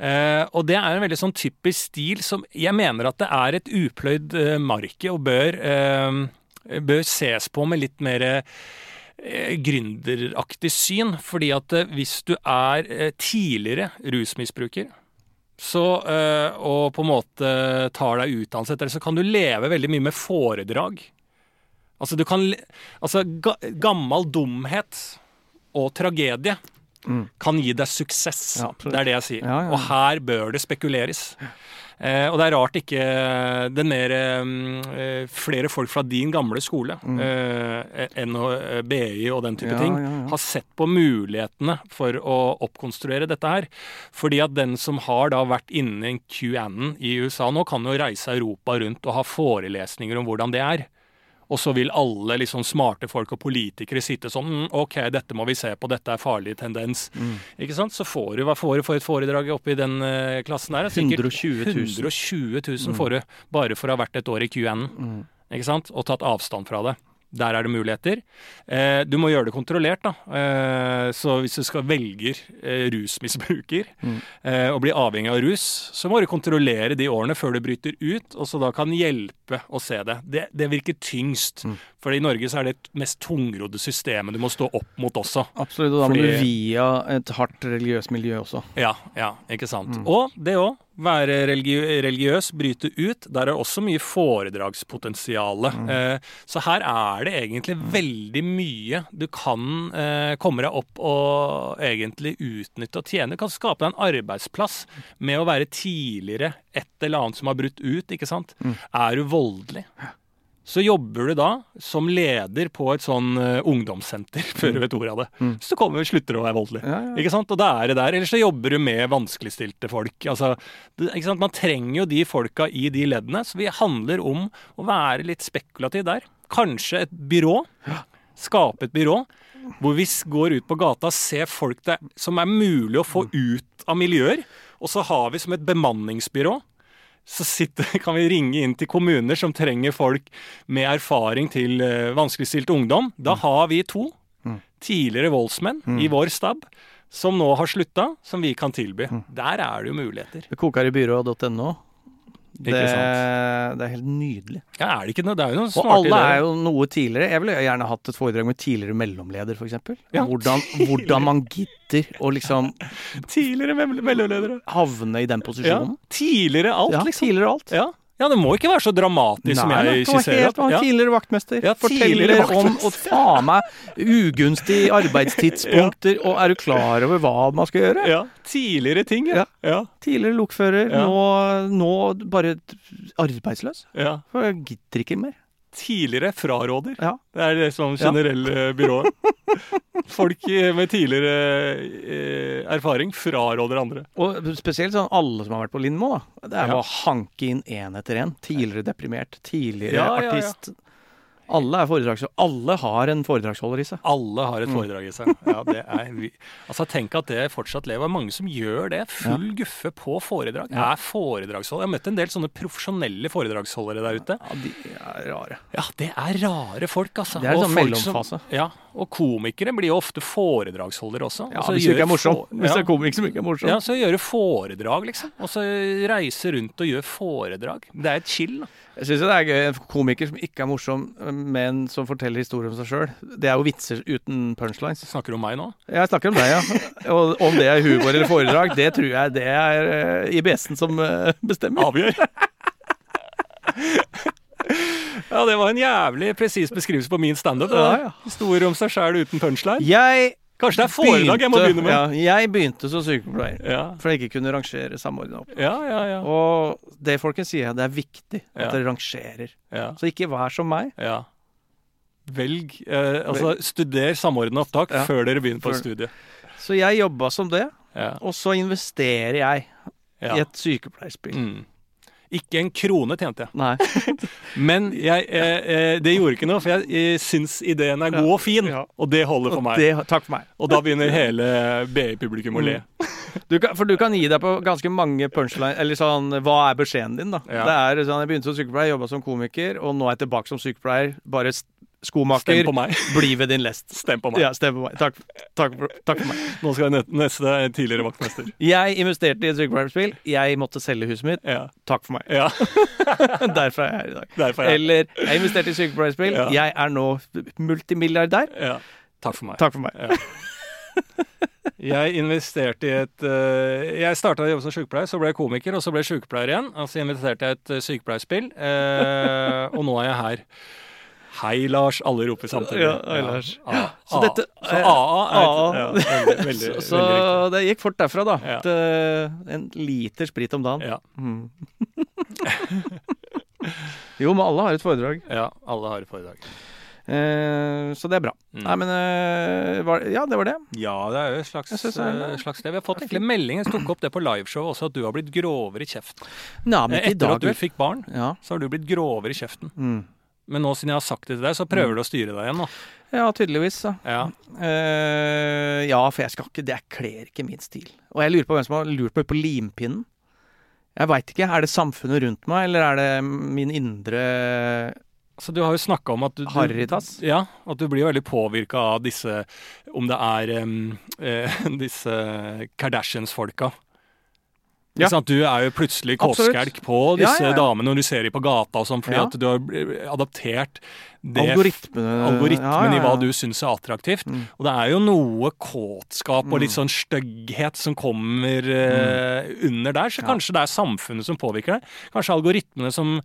Eh, og det er en veldig sånn typisk stil som jeg mener at det er et upløyd eh, marked og bør, bør ses på med litt mer gründeraktig syn. Fordi at eh, hvis du er eh, tidligere rusmisbruker, så, eh, og på en måte tar deg utdannelse etter det, så kan du leve veldig mye med foredrag. Altså, du kan Altså, ga, gammel dumhet og tragedie Mm. kan gi deg suksess. Ja, det er det jeg sier. Ja, ja. Og her bør det spekuleres. Eh, og det er rart ikke den mer eh, flere folk fra din gamle skole, Mm. eh, NHBI og den type Ja, ting, ja, ja. har sett på mulighetene for å oppkonstruere dette her. Fordi at den som har da vært inne i QAnon i USA nå, kan jo reise Europa rundt og ha forelesninger om hvordan det er. Og så vil alle liksom smarte folk og politikere sitte sånn mm, OK, dette må vi se på, dette er farlig tendens. Mm. Ikke sant? Så får du hva får du for et foredrag oppi den uh, klassen der? Sikkert 120 000. 120 000 får du bare for å ha vært et år i QN. Mm. Ikke sant? Og tatt avstand fra det. Der er det muligheter. Eh, du må gjøre det kontrollert, da. Eh, så hvis du skal velger eh, rusmisbruker Mm. eh, og blir avhengig av rus, så må du kontrollere de årene før du bryter ut, og så da kan hjelpe å se det. Det, det virker tyngst. Mm. For i Norge så er det et mest tungrodde systemet du må stå opp mot også. Absolutt, og da må Fordi- du via et hardt religiøst miljø også. Ja, ja, ikke sant. Mm. Og det òg. Være religi religiøs, bryte ut. Der er også mye foredragspotensial. Mm. Eh, så her er det egentlig veldig mye du kan eh, komme deg opp og egentlig utnytte og tjene. Du kan skape deg en arbeidsplass med å være tidligere et eller annet som har brutt ut, ikke sant. Mm. Er du voldelig? Så jobber du da som leder på et sånn uh, ungdomssenter, før du vet ordet av det. Mm. Så du kommer slutter å være voldelig. Ja, ja. Ikke sant? Og da er det der. Eller så jobber du med vanskeligstilte folk. Altså, det, ikke sant? Man trenger jo de folka i de leddene. Så vi handler om å være litt spekulativ der. Kanskje et byrå. Skape et byrå hvor vi går ut på gata og ser folk der, som er mulig å få ut av miljøer. Og så har vi som et bemanningsbyrå så sitter, kan vi ringe inn til kommuner som trenger folk med erfaring til uh, vanskeligstilt ungdom. Da har vi to Mm. tidligere voldsmenn i vår stab som nå har slutta, som vi kan tilby. Mm. Der er det jo muligheter. Det koker i byrået.no. Det, det er helt nydelig. Ja, er det ikke noe? Det er jo noen Og alle alle er jo noe tidligere. Jeg ville gjerne hatt et foredrag med tidligere mellomleder, f.eks. Ja. Hvordan, hvordan man gidder å liksom Tidligere mellomledere. havne i den Ja. posisjonen. Tidligere alt, Ja, liksom. tidligere alt. Ja. Ja, det må ikke være så dramatisk som jeg skisserer. opp. Ja. Tidligere vaktmester. Ja, tidligere om å ta meg ugunstige arbeidstidspunkter, og er du klar over hva man skal gjøre? Ja. Tidligere ting, ja. Ja. Tidligere lokfører, Ja. nå, nå bare arbeidsløs. ja. For jeg gidder ikke mer. Tidligere fraråder. Ja. Det er det som generelle byrået. Folk eh, med tidligere eh, erfaring fraråder andre. Og spesielt sånn alle som har vært på Lindmo, da. Det er Ja. å hanke inn én etter én. Tidligere deprimert, tidligere Ja, ja, ja. artist. Alle er foredragsholder. Alle har en foredragsholder i seg. Alle har et Mm. foredrag i seg. Ja, det er vi. Altså, tenk at det fortsatt lever. Mange som gjør det. Full guffe på foredrag. Ja. Er foredragsholder. Jeg har møtt en del sånne profesjonelle foredragsholdere der ute. Ja, de er rare. Ja, det er rare folk, altså. Det er en sånn folk som- Ja, og komikere blir jo ofte foredragsholdere også. Ja, hvis du ikke er morsom. Hvis ja. det er komikk som ikke er morsom. Ja, så gjøre foredrag, liksom. Og så reise rundt og gjøre foredrag. Det er et chill, da. Jeg syns det er gøy. En komiker som ikke er morsom, men som forteller historier om seg sjøl. Det er jo vitser uten punchlines. Snakker du om meg nå? Jeg snakker om deg, ja. Og om det er humor eller foredrag, det tror jeg det er eh, IBS-en som eh, bestemmer. Avgjør. Ja, det var en jævlig presis beskrivelse på min standup. Ja, ja. Historier om seg sjæl uten punchline. Jeg Kanskje det er foredrag jeg må begynne med? Ja, jeg begynte som sykepleier. Ja, For jeg ikke kunne rangere samordna opp. ja, ja. ja, Og det folkens sier, det er viktig at dere rangerer. Så ikke vær som meg. ja. Velg eh, Altså, studer samordna opptak Ja. før dere begynner på et studie. Så jeg jobba som det, Ja. og så investerer jeg ja. i et sykepleierspill. Mm. Ikke en krone tjente jeg. Nei. Men jeg, eh, eh, det gjorde ikke noe, for jeg jeg syns ideen er god og fin. Ja. Og det holder for Og meg. det, takk for meg. Og da begynner hele BI-publikum å le. Du kan, for du kan gi deg på ganske mange punchline Eller sånn Hva er beskjeden din, da? Ja. Det er sånn Jeg begynte som sykepleier, jobba som komiker, og nå er jeg tilbake som sykepleier. Bare skomaker. Bli ved din lest. Stem på meg. Ja, stem på meg. Takk, takk, for, takk for meg. Nå skal jeg ne- neste er tidligere vaktmester. Jeg investerte i et sykepleierspill. Jeg måtte selge huset mitt. Ja. Takk for meg. ja. Derfor er jeg her i dag. Derfor jeg Eller jeg investerte i sykepleierspill. Ja. Jeg er nå multimilliardær. ja. Takk for meg. Takk for meg. Ja. Jeg investerte i et uh, Jeg starta å jobbe som sykepleier, så ble jeg komiker, og så ble jeg sykepleier igjen. Og så investerte jeg i et eh, sykepleierspill, uh, og nå er jeg her. Hei, Lars. Alle roper samtidig. Ja, hei, Lars. Ja, Så dette- så AA er et, ja, veldig, veldig, Så, så veldig det gikk fort derfra, da. Ja. Et, en liter sprit om dagen. Ja, Mm. jo, men alle har et foredrag. ja, alle har et foredrag. Eh, så det er bra. Mm. Nei, men eh, var, Ja, det var det. Ja, det er jo et slags, eh, slags det. Vi har fått egentlig melding, jeg tok opp det på liveshow også, at du har blitt grovere i kjeften. Nei, men ikke i Etter dag. at du fikk barn, Ja. så har du blitt grovere i kjeften. Mm. Men nå siden jeg har sagt det til deg, så prøver du å styre deg igjen nå. ja, tydeligvis. Da. Ja. Uh, ja, for jeg skal ikke Det kler ikke min stil. Og jeg lurer på hvem som har lurt meg på limpinnen. Jeg veit ikke. Er det samfunnet rundt meg, eller er det min indre Så du har jo snakka om at du, du? Ja, at du blir veldig påvirka av disse Om det er um, eh, disse Kardashians-folka. Ja. Du er jo plutselig Absolutt. på disse Ja, ja, damene når du ser dem på gata og sånn, fordi at du har adaptert det Algoritmene algoritmen i hva du syns er attraktivt. Mm. Og det er jo noe kåtskap og Mm. litt sånn stygghet som kommer eh, under der, så kanskje det er samfunnet som påvirker deg. Kanskje algoritmene som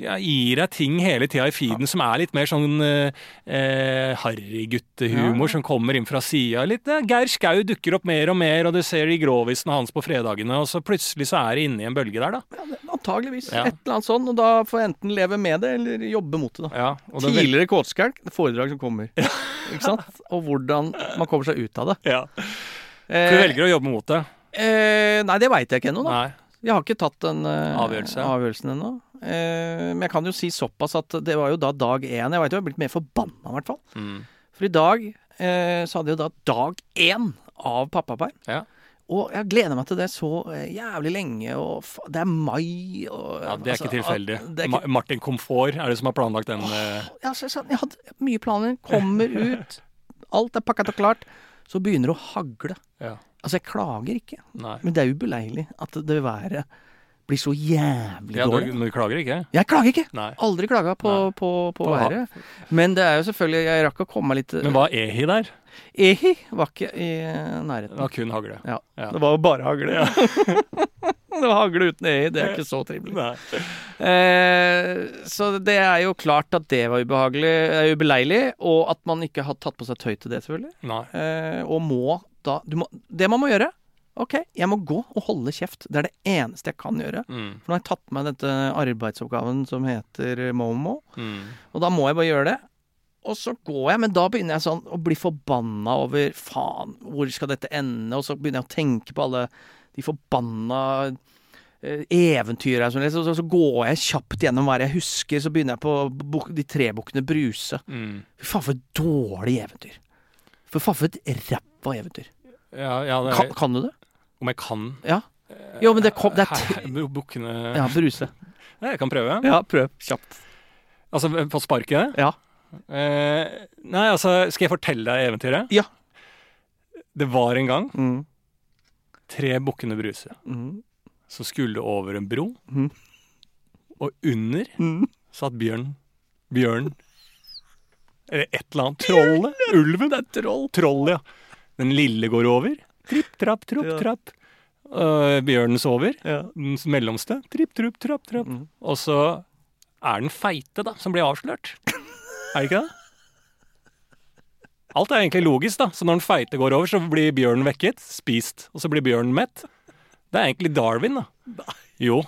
ja, gir deg ting hele tida i feeden som er litt mer sånn eh, eh, harryguttehumor Ja. som kommer inn fra sida. Eh, Geir Skau dukker opp mer og mer, og du ser de grovisene hans på fredagene, og så plutselig så er det inne i en bølge der, da. Ja, antageligvis. Ja. Et eller annet sånn. Og da får jeg enten leve med det, eller jobbe mot det. da. Ja, og det er Tidligere kåtskjelk, foredrag som kommer. Ikke sant? Og hvordan man kommer seg ut av det. ja. Eh, Du velger å jobbe mot det. eh, nei, det veit jeg ikke ennå, da. Nei. Jeg har ikke tatt den eh, Avgjørelse. avgjørelsen ennå. Eh, men jeg kan jo si såpass at det var jo da dag én. Jeg veit jo jeg har blitt mer forbanna, i hvert fall. Mm. For i dag eh, så hadde jeg jo da dag én av pappaperm. Ja. Og jeg gleder meg til det så eh, jævlig lenge, og det er mai og ja, det er altså, ikke tilfeldig. er ikke, Martin Komfort er det som har planlagt den. eh, ja, så, så, jeg hadde mye planer. Kommer ut. Alt er pakket og klart. Så begynner det å hagle. Ja. Altså, jeg klager ikke. Nei. Men det er ubeleilig at det været blir så jævlig Ja, dårlig. men du klager ikke? Jeg klager ikke! Nei. Aldri klaga på, Nei. på, på På været. Men det er jo selvfølgelig Jeg rakk å komme meg litt Men hva er ehi der? Ehi var ikke i nærheten. Det var kun hagle. Ja. Ja. Det var jo bare hagle. Ja. det var hagle uten ehi. Det er ikke så trivelig. Eh, så det er jo klart at det var ubehagelig, eh, ubeleilig, og at man ikke har tatt på seg tøy til det, selvfølgelig. Nei. Eh, og må da du må, Det man må gjøre OK, jeg må gå og holde kjeft. Det er det eneste jeg kan gjøre. Mm. For nå har jeg tatt meg dette arbeidsoppgaven som heter Momo, Mm. og da må jeg bare gjøre det. Og så går jeg, men da begynner jeg sånn å bli forbanna over Faen, hvor skal dette ende? Og så begynner jeg å tenke på alle de forbanna eh, eventyra som leser, og så, så går jeg kjapt gjennom hva jeg husker. Så begynner jeg på De tre bukkene Bruse. Mm. Fy faen, for et dårlig eventyr. For faen, for et ræva eventyr. Ja, ja det Kan, er, kan du det? Om jeg kan Ja. Jo, men det kom Det er bu- Bukkene Ja, Bruse. Jeg kan prøve. Ja, prøv. Kjapt. Altså på sparket? Ja. Eh, nei, altså Skal jeg fortelle deg eventyret? Ja. Det var en gang Mm. tre bukkene Bruse Mm. som skulle over en bro, Mm. og under Mm. satt bjørn. Bjørn Eller et eller annet. Trollet? Ulven? Det er troll. Troll, ja. Den lille går over. Tripp, trapp, tropp, Ja. trapp. Uh, bjørnen sover. Ja. Den mellomste. Tripp, trupp, trapp, trapp. Mm. Og så er den feite, da, som blir avslørt. Er det ikke det? Alt er egentlig logisk, da. Så når den feite går over, så blir bjørnen vekket, spist. Og så blir bjørnen mett. Det er egentlig Darwin, da. Jo.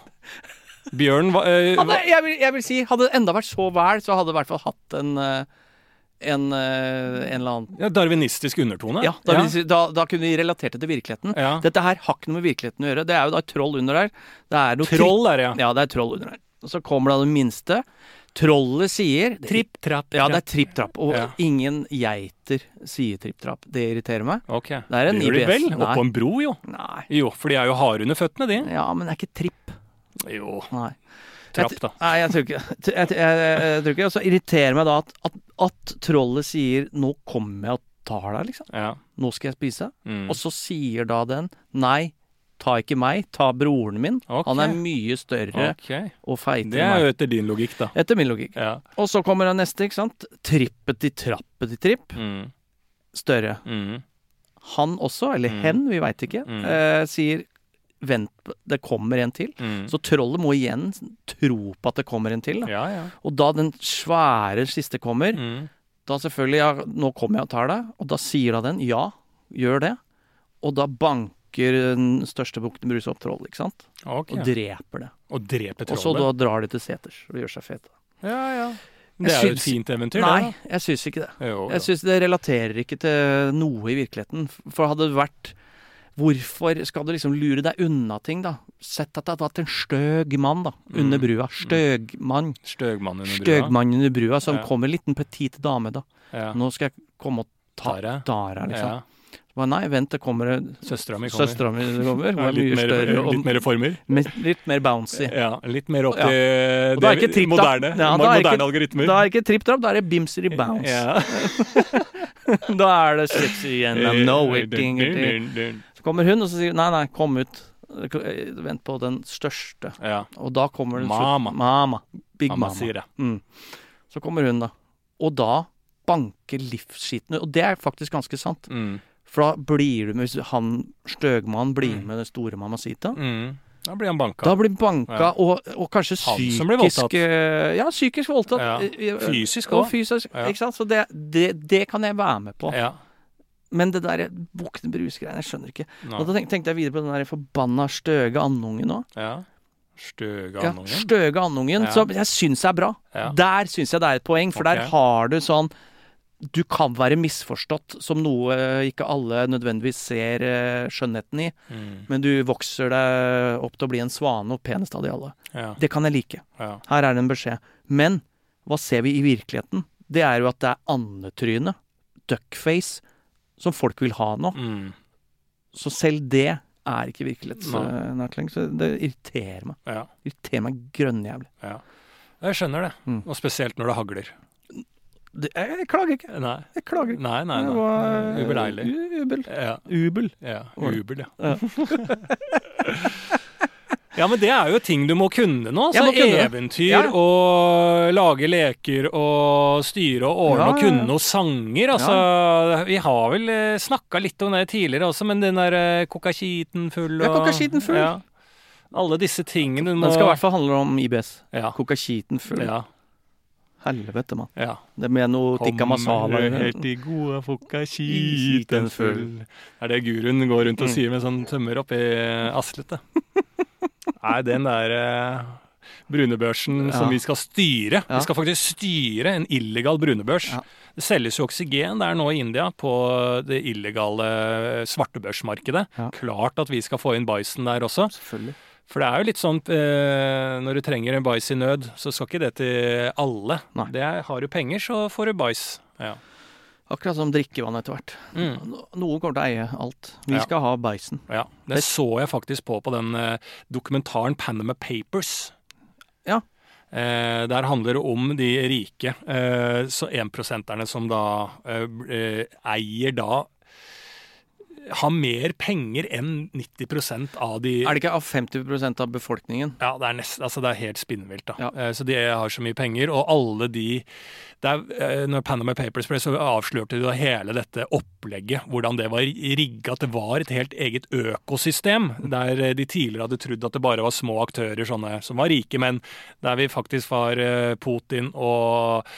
Bjørn var, Hadde, jeg, vil, jeg vil si, hadde det enda vært så vel, så hadde det i hvert fall hatt en, eh, en, eh, en eller annen Ja, Darwinistisk undertone? Ja, da, ja. da, da kunne vi relatert det til virkeligheten. Ja. Dette her har ikke noe med virkeligheten å gjøre. Det er jo da et troll under der. Det er Troll er det, ja. Ja, det er troll under der. Og så kommer da det minste. Trollet sier Tripp, trapp, Ja, det er tripp-trapp. Og Ja. ingen geiter sier tripp-trapp. Det irriterer meg. Ok. Det er en gjør de IBS. vel? Oppå en bro, jo. Nei. Jo, for de er jo harde under føttene, de. Ja, men det er ikke tripp. Jo. Nei. Trapp, da. Nei, jeg tror ikke jeg, jeg, jeg, tror ikke. Og så irriterer meg da at, at, at trollet sier 'nå kommer jeg og tar deg', liksom. Ja. Nå skal jeg spise. Mm. Og så sier da den 'nei, ta ikke meg, ta broren min'. Okay. Han er mye større okay. og feitere Det er jo etter din logikk, da. Etter min logikk. Ja. Og så kommer den neste, ikke sant. Trippet i trappet i tripp. Mm. Større. Mm. Han også, eller Mm. hen, vi veit ikke, Mm. eh, sier 'vent, det kommer en til'. Mm. Så trollet må igjen tro på at det kommer en til. Da. Ja, ja. Og da den svære siste kommer, Mm. da selvfølgelig ja, 'nå kommer jeg og tar deg', og da sier da den 'ja, gjør det'. Og da banker den største bukten Bruse opp trollet, ikke sant? Okay. Og dreper det. Og drepe Og så da drar de til seters og gjør seg fete. Ja, ja. Det er jo et fint eventyr, Nei, det. jeg syns ikke det. Jo, Jo, Jeg syns det relaterer ikke til noe i virkeligheten. For hadde det vært Hvorfor skal du liksom lure deg unna ting, da? Sett at det hadde vært en støg mann da, under Mm. brua. Støgmann. Støgmann under brua. Støgmann under brua som Ja. kommer en liten petit dame, da. Ja. Nå skal jeg komme og ta. Dara, liksom. Ja. Nei, vent, det kommer Søstera mi kommer. Søstra mi kommer. Hun Ja, er litt, mye mer, større og litt mer former. med, litt mer bouncy. Ja, litt mer opp Ja. til er det ikke moderne, Ja, er moderne ikke- algoritmer. Da er det ikke tripp-trapp, da er det bimseri bounce. Ja. da er det sexy and I know it. Kommer hun, og så sier hun nei, nei, kom ut. Vent på den største. Ja. Og da kommer den Mama. Mama. Big mama. mama. sier. Mm. Så kommer hun, da. Og da banker livsskiten ut. Og det er faktisk ganske sant. Mm. For da blir du med hvis han støgmannen blir Mm. med den store mamacita Mm. Da blir han banka. Da blir han banka, Ja. og, og kanskje Han som blir voldtatt. eh, Ja, psykisk voldtatt. Ja. Eh, eh, Fysisk òg. fysisk, Ja. ikke sant. Så det, det, det kan jeg være med på. Ja. Men det der Bukten Brus-greiene, jeg skjønner ikke. Nå. Og da tenkte, tenkte jeg videre på den der forbanna støge andungen òg. ja. Støge Ja, andungen. støge andungen, Ja. som jeg syns er bra. Ja. Der syns jeg det er et poeng, for der har du sånn Du kan være misforstått som noe ikke alle nødvendigvis ser eh, skjønnheten i, Mm. men du vokser deg opp til å bli en svane og penest av de alle. Ja. Det kan jeg like. Ja. Her er det en beskjed. Men hva ser vi i virkeligheten? Det er jo at det er andetryne, duckface, som folk vil ha nå. Mm. Så selv det er ikke virkelighetsnært lenger. Så det irriterer meg. ja. Irriterer meg grønnjævlig. Ja. Jeg skjønner det. Mm. Og spesielt når det hagler. Det- Jeg, klager ikke. Nei. Jeg klager ikke. Nei, nei, Det nei. var, Ubeleilig. U- Ubel. Ja. Ubel. Ja, Var ja. Ja. Men det er jo ting du må kunne nå. Altså kunne eventyr Ja. og lage leker og styre og ordne og ja, kunne og sanger. Altså, vi har vel eh, snakka litt om det tidligere også, men den der kokakiten full og Ja, kokakiten full. Ja. Alle disse tingene du må Den skal i hvert fall handle om IBS. Ja. Kokaskiten full. Ja. Helvete, mann. ja. Det med noe tikka masala. helt i gode fokaskiten full. Det er det guruen går rundt og Mm. sier med sånn tømmer oppi aslete. Nei, den der eh, brunebørsen Ja. som vi skal styre Ja. Vi skal faktisk styre en illegal brunebørs. Ja. Det selges jo oksygen der nå i India på det illegale svartebørsmarkedet. Klart at vi skal få inn bæsjen der også. Selvfølgelig. For det er jo litt sånn eh, når du trenger en bæsj i nød, så skal ikke det til alle. Nei. Det er, har du penger, så får du bæsj. Ja. Akkurat som drikkevann etter hvert. Mm. Noen kommer til å eie alt. Vi Ja. skal ha beisen. Ja, det så jeg faktisk på på den eh, dokumentaren Panama Papers. Ja. Eh, der handler det om de rike, eh, så énprosenterne som da eh, eh, eier da har mer penger enn 90% av de Er det ikke av 50% av befolkningen? Ja, det er, nest, altså det er helt spinnvilt. da. Ja. Eh, Så de har så mye penger, og alle de det er, eh, Når Panama Papers ble, så avslørte de da hele dette opplegget. Hvordan det var rigga. At det var et helt eget økosystem. Der eh, de tidligere hadde trodd at det bare var små aktører sånne som var rike, men der vi faktisk var eh, Putin og eh,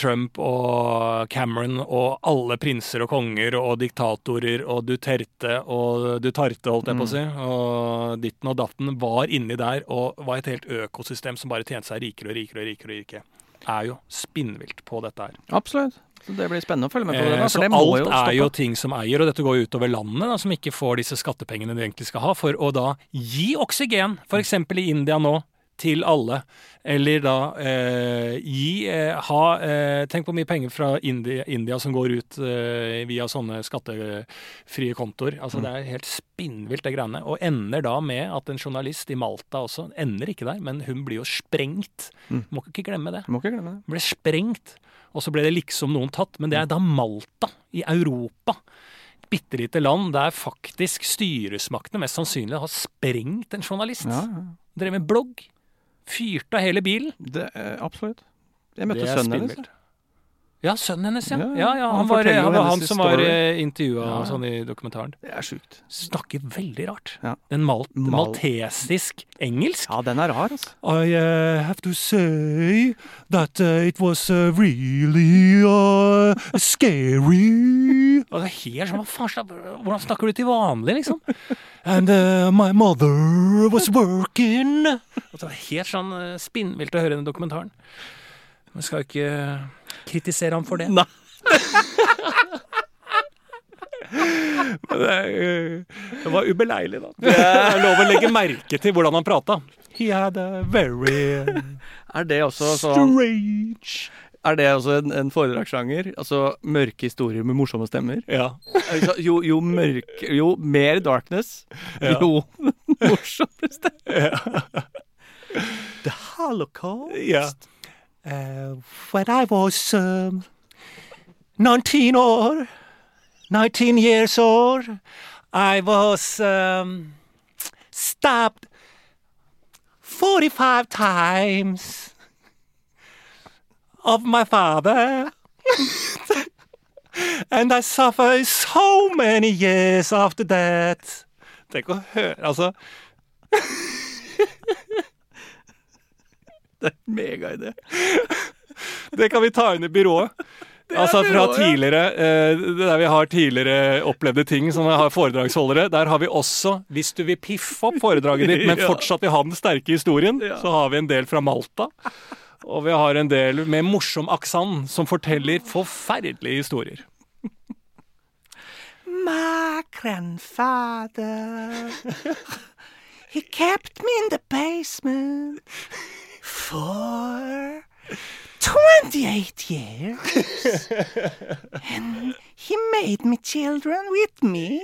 Trump og Cameron og alle prinser og konger og diktatorer og Duterte og Duterte, holdt jeg på å si, og ditten og datten var inni der og var et helt økosystem som bare tjente seg rikere og rikere og rikere. og rikere. er jo spinnvilt på dette her. Absolutt. Så det blir spennende å følge med på det. Eh, da, så For det må alt jo er jo ting som eier, og dette går jo utover landet, da, som ikke får disse skattepengene de egentlig skal ha, for å da gi oksygen, f.eks. i India nå, til alle. Eller da eh, gi eh, ha eh, Tenk på mye penger fra India, India som går ut eh, via sånne skattefrie kontoer. Altså Det er helt spinnvilt, det greiene. Og ender da med at en journalist i Malta også Ender ikke der, men hun blir jo sprengt. Mm. Må ikke glemme det. Må ikke glemme det. Ble sprengt, og så ble det liksom noen tatt. Men det er da Malta, i Europa. Bitte lite land der faktisk styresmaktene mest sannsynlig har sprengt en journalist. Ja, ja. Drev med blogg. Fyrte av hele bilen. Det, eh, absolutt. Jeg møtte sønnen hennes. Ja, sønnen hennes, ja. Ja, ja. Han han, var, han var han som var eh, intervjua Ja, sånn i dokumentaren. Det er sjukt. Snakker veldig rart. Ja. En mal Mal- maltesisk engelsk. Ja, den er rar, altså. I uh, have to say that uh, it was uh, really scary. Og det er helt sånn, Hvordan snakker du til vanlig, liksom? And my mother was working. Og det er helt sånn spinnvilt å høre den dokumentaren. Men skal ikke kritisere ham for det. Nei. Men det, uh, det var ubeleilig, da. Det er lov å legge merke til hvordan han prata. He had a very Er det også sånn strange Er det også en, en foredragssjanger? Altså mørke historier med morsomme stemmer? Ja. Altså, Jo, jo mørk, Jo mer darkness, Ja. jo morsommere stemmer. The Holocaust. Yeah. Uh, when I was um, 19 or 19 years old, I was um, stabbed 45 times of my father. and I suffered so many years after that. Tenk å høre Altså, Det er en megaidé. det kan vi ta inn i byrået. Altså fra tidligere, eh, der vi har tidligere opplevde ting som har foredragsholdere, der har vi også, hvis du vil piffe opp foredraget ditt, men fortsatt vil ha den sterke historien, Ja. så har vi en del fra Malta. Og vi har en del med morsom aksent som forteller forferdelige historier. My grandfather, he kept me in the basement for 28 years. And he made me children with me.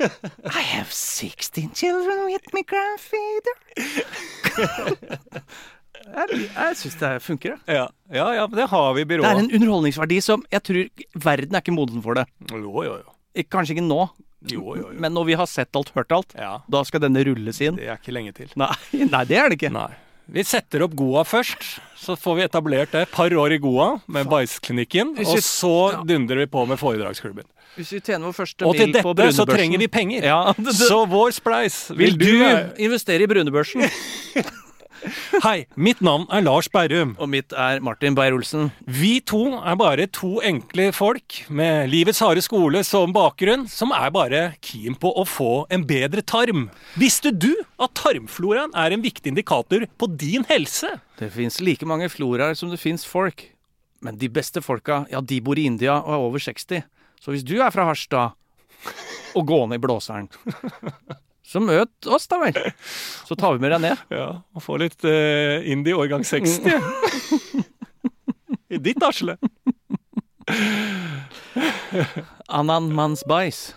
I have 16 children with me, grandfather. jeg jeg syns det funker, jeg. Ja, ja, ja det har vi i byrået. Det er en underholdningsverdi som jeg tror Verden er ikke moden for det. Jo, jo, jo. Kanskje ikke nå, Jo, jo, jo. men når vi har sett alt, hørt alt, Ja, da skal denne rulles inn. det er ikke lenge til. Nei, nei det er det ikke. Nei. Vi setter opp Goa først, så får vi etablert det. Par år i Goa med Bæsjklinikken, og så dundrer vi på med foredragsklubben. Hvis vi tjener vår første Og til dette så trenger vi penger. Ja, det, det. Så vår spleis Vil du du investere i brunebørsen? Hei, mitt navn er Lars Berrum. Og mitt er Martin Beyer-Olsen. Vi to er bare to enkle folk med livets harde skole som bakgrunn, som er bare keen på å få en bedre tarm. Visste du at tarmfloraen er en viktig indikator på din helse? Det fins like mange floraer som det fins folk. Men de beste folka, ja, de bor i India og er over 60. Så hvis du er fra Harstad og gående i blåseren, så møt oss, da vel. Så tar vi med deg ned. Ja, og få litt uh, indie årgang 60. I ditt asle. Annan manns bæsj.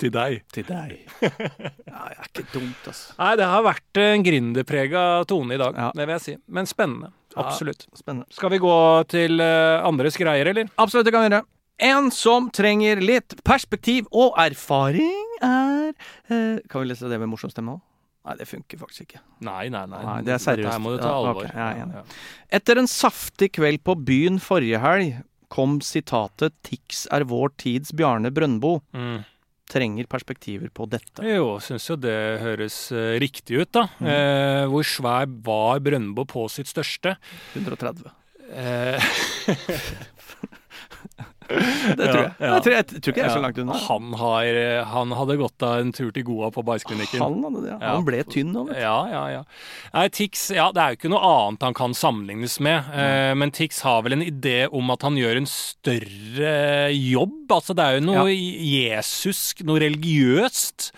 Til deg. Til deg. Ja, det er ikke dumt, altså. Nei, det har vært en gründerprega tone i dag, Ja. det vil jeg si. Men spennende. Ja. Absolutt. Spennende. Skal vi gå til eh, andres greier, eller? Absolutt, det kan vi gjøre. En som trenger litt perspektiv og erfaring, er eh, Kan vi lese det med morsom stemme òg? Nei, det funker faktisk ikke. Nei, nei, nei. Nei, det er seriøst. Dette må du ta alvor. Ja, okay, ja. Ja, Etter en saftig kveld på byen forrige helg kom sitatet 'Tix er vår tids Bjarne Brøndbo'. Mm. Trenger perspektiver på dette. Jo, syns jo det høres uh, riktig ut, da. Eh, hvor svær var Brøndbo på sitt største? 130. Eh, Det tror jeg. Ja, ja. Jeg, tror, jeg tror ikke jeg er så langt unna. Han, har, han hadde gått av en tur til Goa på bæsjklinikken. Han, hadde det, ja. Ja. han ble tynn nå, vet du. Ja, ja, ja. Nei, Tix, ja, det er jo ikke noe annet han kan sammenlignes med. Eh, men Tix har vel en idé om at han gjør en større jobb. Altså, det er jo noe jesusk, noe religiøst,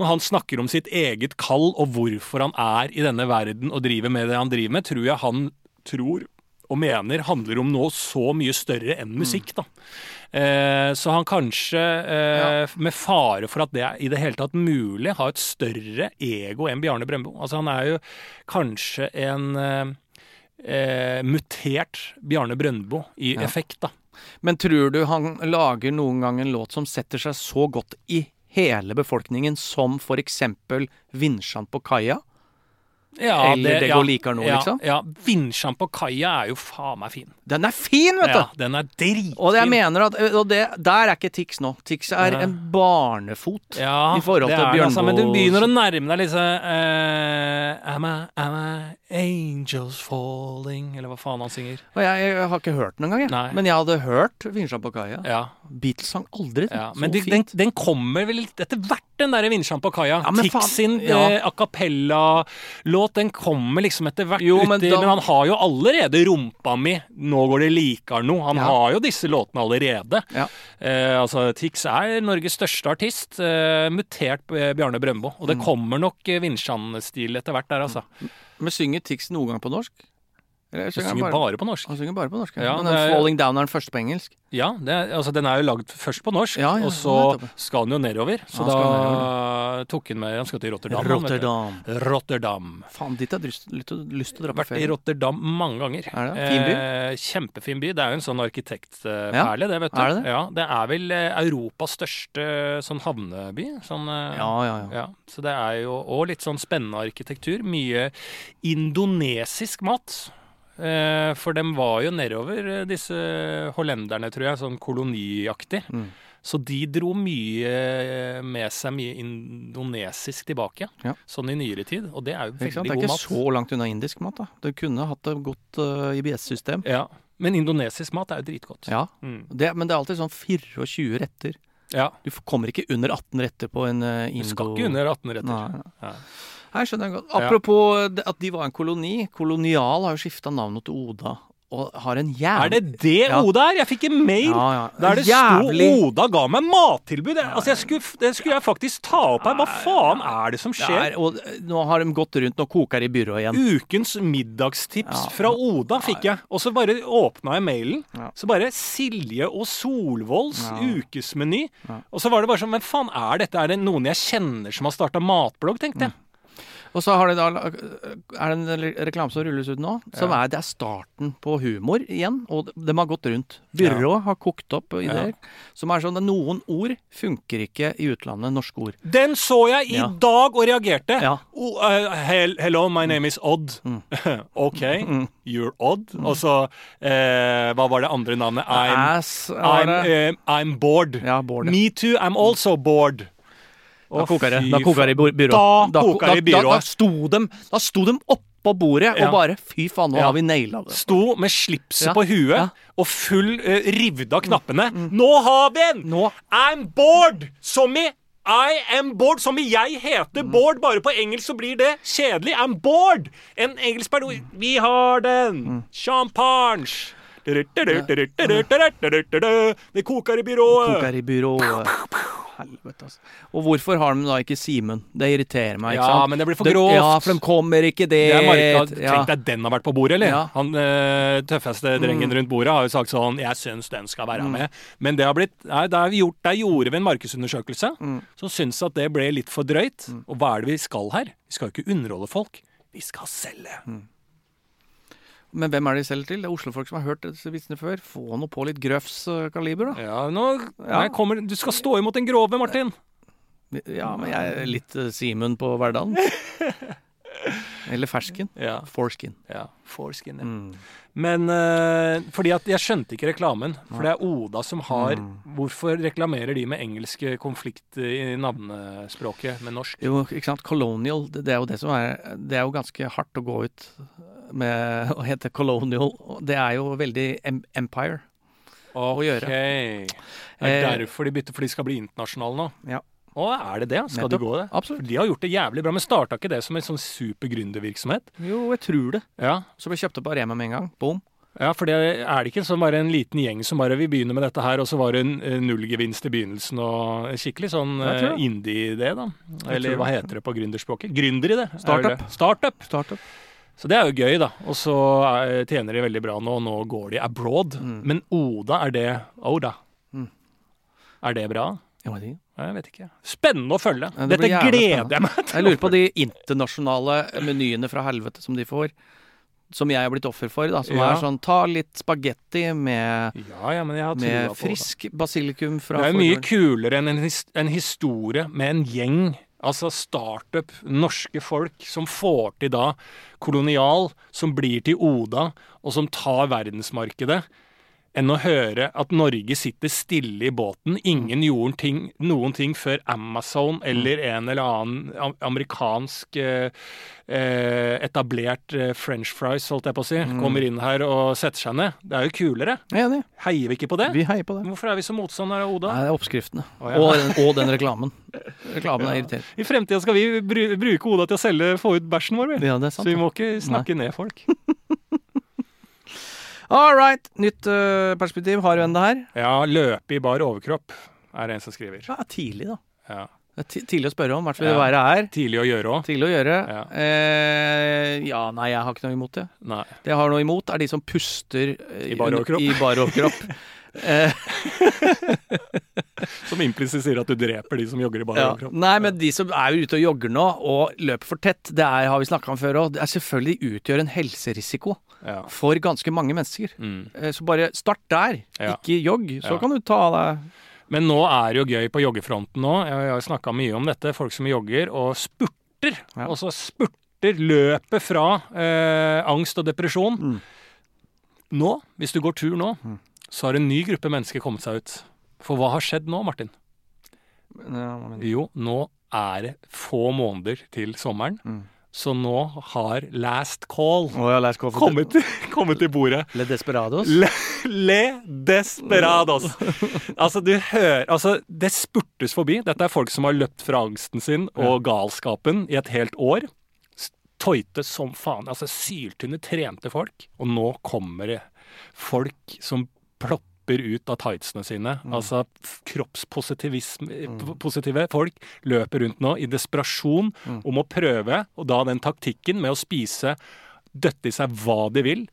når han snakker om sitt eget kall og hvorfor han er i denne verden og driver med det han driver med, tror jeg han tror og mener handler om noe så mye større enn musikk, da. Eh, så han kanskje, eh, med fare for at det er i det hele tatt mulig, har et større ego enn Bjarne Brøndbo. Altså han er jo kanskje en eh, eh, mutert Bjarne Brøndbo i Ja. effekt, da. Men tror du han lager noen gang en låt som setter seg så godt i hele befolkningen som for eksempel Vinsjan på kaia? Ja, Eller Det går likere nå, ja, liksom? Ja, Vinsjan på kaia er jo faen meg fin. Den er fin, vet du! Ja, den er dritfin. Og jeg mener at Og det, der er ikke Tix nå. Tix er en barnefot Ja, i forhold til er altså, Men du begynner å nærme deg disse uh, am, I, am I angels falling Eller hva faen han synger. Og jeg, jeg har ikke hørt den engang, jeg. Nei. Men jeg hadde hørt Vinsjan på kaia. Ja, Beatles sang aldri ja. så Men de, den, den kommer vel etter hvert, den derre Vinsjan på kaia. Ja, Tix sin ja. eh, a cappella-låt, den kommer liksom etter hvert Jo, uti men men, han har jo allerede rumpa mi 'Nå går det likar no'. Han Ja. har jo disse låtene allerede. Ja. Eh, altså, Tix er Norges største artist. Eh, mutert eh, Bjarne Brøndbo. Og det Mm. kommer nok eh, Vinsjan-stil etter hvert der, altså. Men synger Tix noen gang på norsk? Han synger bare, bare på norsk. han synger bare på norsk? Ja, Men den er- 'Falling Down' er den første på engelsk? Ja, det, er- altså den er jo lagd først på norsk, Ja, ja, og så skal den jo nedover. Så da nedover. tok han med Han skal til Rotterdam. Rotterdam. Rotterdam. Faen, dit har jeg lyst, til å dra på ferie. Vært i. Rotterdam mange ganger. Er det? Fin by? Eh, kjempefin by. Det er jo en sånn arkitektperle, det, vet du. Er det? Ja, det er vel eh, Europas største sånn havneby. Sånn, eh, Ja, ja, ja. ja. Så det er jo Og litt sånn spennende arkitektur. Mye indonesisk mat. Eh, for dem var jo nedover, eh, disse hollenderne, tror jeg, sånn koloniaktig. Mm. Så de dro mye med seg mye indonesisk tilbake, Ja. sånn i nyere tid. Og det er jo Ikke god mat. Det er ikke mat. så langt unna indisk mat. da Du kunne hatt et godt uh, IBS-system. Ja. Men indonesisk mat er jo dritgodt. Ja, Mm. det, Men det er alltid sånn 24 retter. ja. Du kommer ikke under 18 retter på en uh, Du skal ikke under 18 retter. Nei, nei. Ja. Nei, skjønner jeg godt. Apropos ja. at de var en koloni. Kolonial har jo skifta navnet til Oda, og har en jævlig Er det det Ja. Oda er? Jeg fikk en mail Ja, ja. der det Jævlig- sto Oda ga meg mattilbud. Altså, jeg skulle, det skulle jeg faktisk ta opp her. Hva faen er det som skjer? er, og eh, nå har de gått rundt og koker i byrået igjen. Ukens middagstips fra Oda fikk jeg. Og så bare åpna jeg mailen. Så bare Silje og Solvolds Ja. ukesmeny. Og så var det bare sånn Men faen, er dette er det noen jeg kjenner som har starta matblogg, tenkte jeg. Og så har de da Er det en reklame som rulles ut nå? Som Ja. er, det er starten på humor igjen, og de har gått rundt. Byrå har kokt opp ideer som er sånn at noen ord funker ikke i utlandet, norske ord. Den så jeg i dag og reagerte. Oh, uh, hello, my name is Odd. Mm. OK, you're odd. Og så eh, Hva var det andre navnet? I'm, Ass I'm, det. eh, I'm bored. Ja, bored. Me too, I'm also bored. Da koker det. Da koker det i faen. Da. Da Da, da, sto de, da sto de oppå bordet Ja. og bare Fy faen, nå Ja. har vi naila det. Sto med slipset Ja. på huet og full uh, rivde av knappene. Nå har vi en! Nå I'm bored! Som i I am bored, som i jeg heter bored, bare på engelsk så blir det kjedelig. I'm bored! En engelsk person Vi har den! Champagne! Det koker i byrået. Det koker i byrået. Helvete, altså. Og hvorfor har de da ikke Simen? Det irriterer meg, ikke Ja, sant? men det blir for grovt. Ja, for de kommer ikke dit. Det er marked. Ja. Tenk deg den har vært på bordet, eller? Ja. Han øh, tøffeste drengen rundt bordet har jo sagt sånn Jeg syns den skal være med. Men det har blitt nei, det har vi gjort, Der gjorde vi en markedsundersøkelse som syns at det ble litt for drøyt. Og hva er det vi skal her? Vi skal jo ikke underholde folk. Vi skal selge. Men hvem er de selger til? Det er Oslo-folk som har hørt disse vitsene før. Få nå på litt Grøfs eh, kaliber, da. Ja, nå Ja. kommer, Du skal stå imot den grove, Martin. Ja, men jeg er litt uh, Simen på hverdagen. Eller fersken. Ja. Foreskin. ja. Foreskin, ja. Mm. Men uh, fordi at jeg skjønte ikke reklamen. For det er Oda som har Hvorfor reklamerer de med engelske konflikt i navnespråket med norsk? Jo, ikke sant. Colonial, det, det er jo det som er Det er jo ganske hardt å gå ut med å hete colonial. Det er jo veldig empire Empire. å gjøre. Det er Eh, derfor de bytter, for de skal bli internasjonale nå? Ja. Å, er det det? Skal de gå det? Absolutt. De har gjort det jævlig bra, men starta ikke det som en sånn super gründervirksomhet? Jo, jeg tror det. Ja. Så ble kjøpt opp av Rema med en gang. Boom. ja, for det er det ikke sånn bare en liten gjeng som bare vil begynne med dette her, og så var det en eh, nullgevinst i begynnelsen og skikkelig sånn eh, det. indie-idé, da. Eller hva heter det på gründerspråket? Gründer i det. Startup. Startup. Startup. Så det er jo gøy, da. Og så tjener de veldig bra nå, og nå går de abroad. Mm. Men Oda, er det Oda? Mm. Er det bra? Jeg vet ikke. Jeg vet ikke. Spennende å følge. Det Dette gleder jeg meg til. Jeg lurer på de internasjonale menyene fra helvete som de får. Som jeg er blitt offer for. da Som Ja. er sånn ta litt spagetti med, Ja, ja, men jeg har med frisk basilikum fra Det er mye kulere enn en, his en historie med en gjeng, altså startup, norske folk, som får til da kolonial, som blir til Oda, og som tar verdensmarkedet, enn å høre at Norge sitter stille i båten. Ingen gjorde ting, noen ting før Amazon eller en eller annen amerikansk eh, eh, etablert eh, french fries, holdt jeg på å si, kommer inn her og setter seg ned. Det er jo kulere. Er enig. Heier vi ikke på det? Vi heier på det. Hvorfor er vi så motstandere av Oda? Nei, det er oppskriftene. Oh, ja. og, den, og den reklamen. Reklamen er irriterende. I fremtida skal vi bruke Oda til å selge, få ut bæsjen vår, vi. Ja, det er Så vi må ikke snakke ned folk. All right. Nytt uh, perspektiv. Har du en det her? Ja, løpe i bar overkropp, er det en som skriver. Ja, tidlig, da. Ja. Det er tidlig å spørre om, i hvert fall Ja. det været er. Tidlig å gjøre òg. Tidlig å gjøre. Ja. Eh, ja, nei, jeg har ikke noe imot det. Nei. Det jeg har noe imot, er de som puster eh, I bar overkropp. I bar overkropp. eh, Som implisitt sier at du dreper de som jogger i bar ja. overkropp. Nei, men de som er ute og jogger nå, og løper for tett, det er, har vi snakka om før òg, det er selvfølgelig utgjør en helserisiko Ja. for ganske mange mennesker. Mm. Eh, Så bare start der, Ja. ikke jogg. Så kan du ta av deg Men nå er det jo gøy på joggefronten nå. Jeg har snakka mye om dette. Folk som jogger og spurter. Og så spurter løpet fra eh, angst og depresjon. Mm. Nå, hvis du går tur nå, Mm. så har en ny gruppe mennesker kommet seg ut. For hva har skjedd nå, Martin? ja, Jo, nå er det få måneder til sommeren. Mm. Så nå har last call oh, ja, last call kommet, kommet til bordet. Le Desperados. Le, le desperados. Altså, du hører Altså, det spurtes forbi. Dette er folk som har løpt fra angsten sin og galskapen i et helt år. Tøyte som faen. Altså, syltynne, trente folk. Og nå kommer det folk som plopper ut av tightsene sine. Altså f- kroppspositive folk løper rundt nå i desperasjon om å prøve, og da den taktikken med å spise, døtte i seg hva de vil,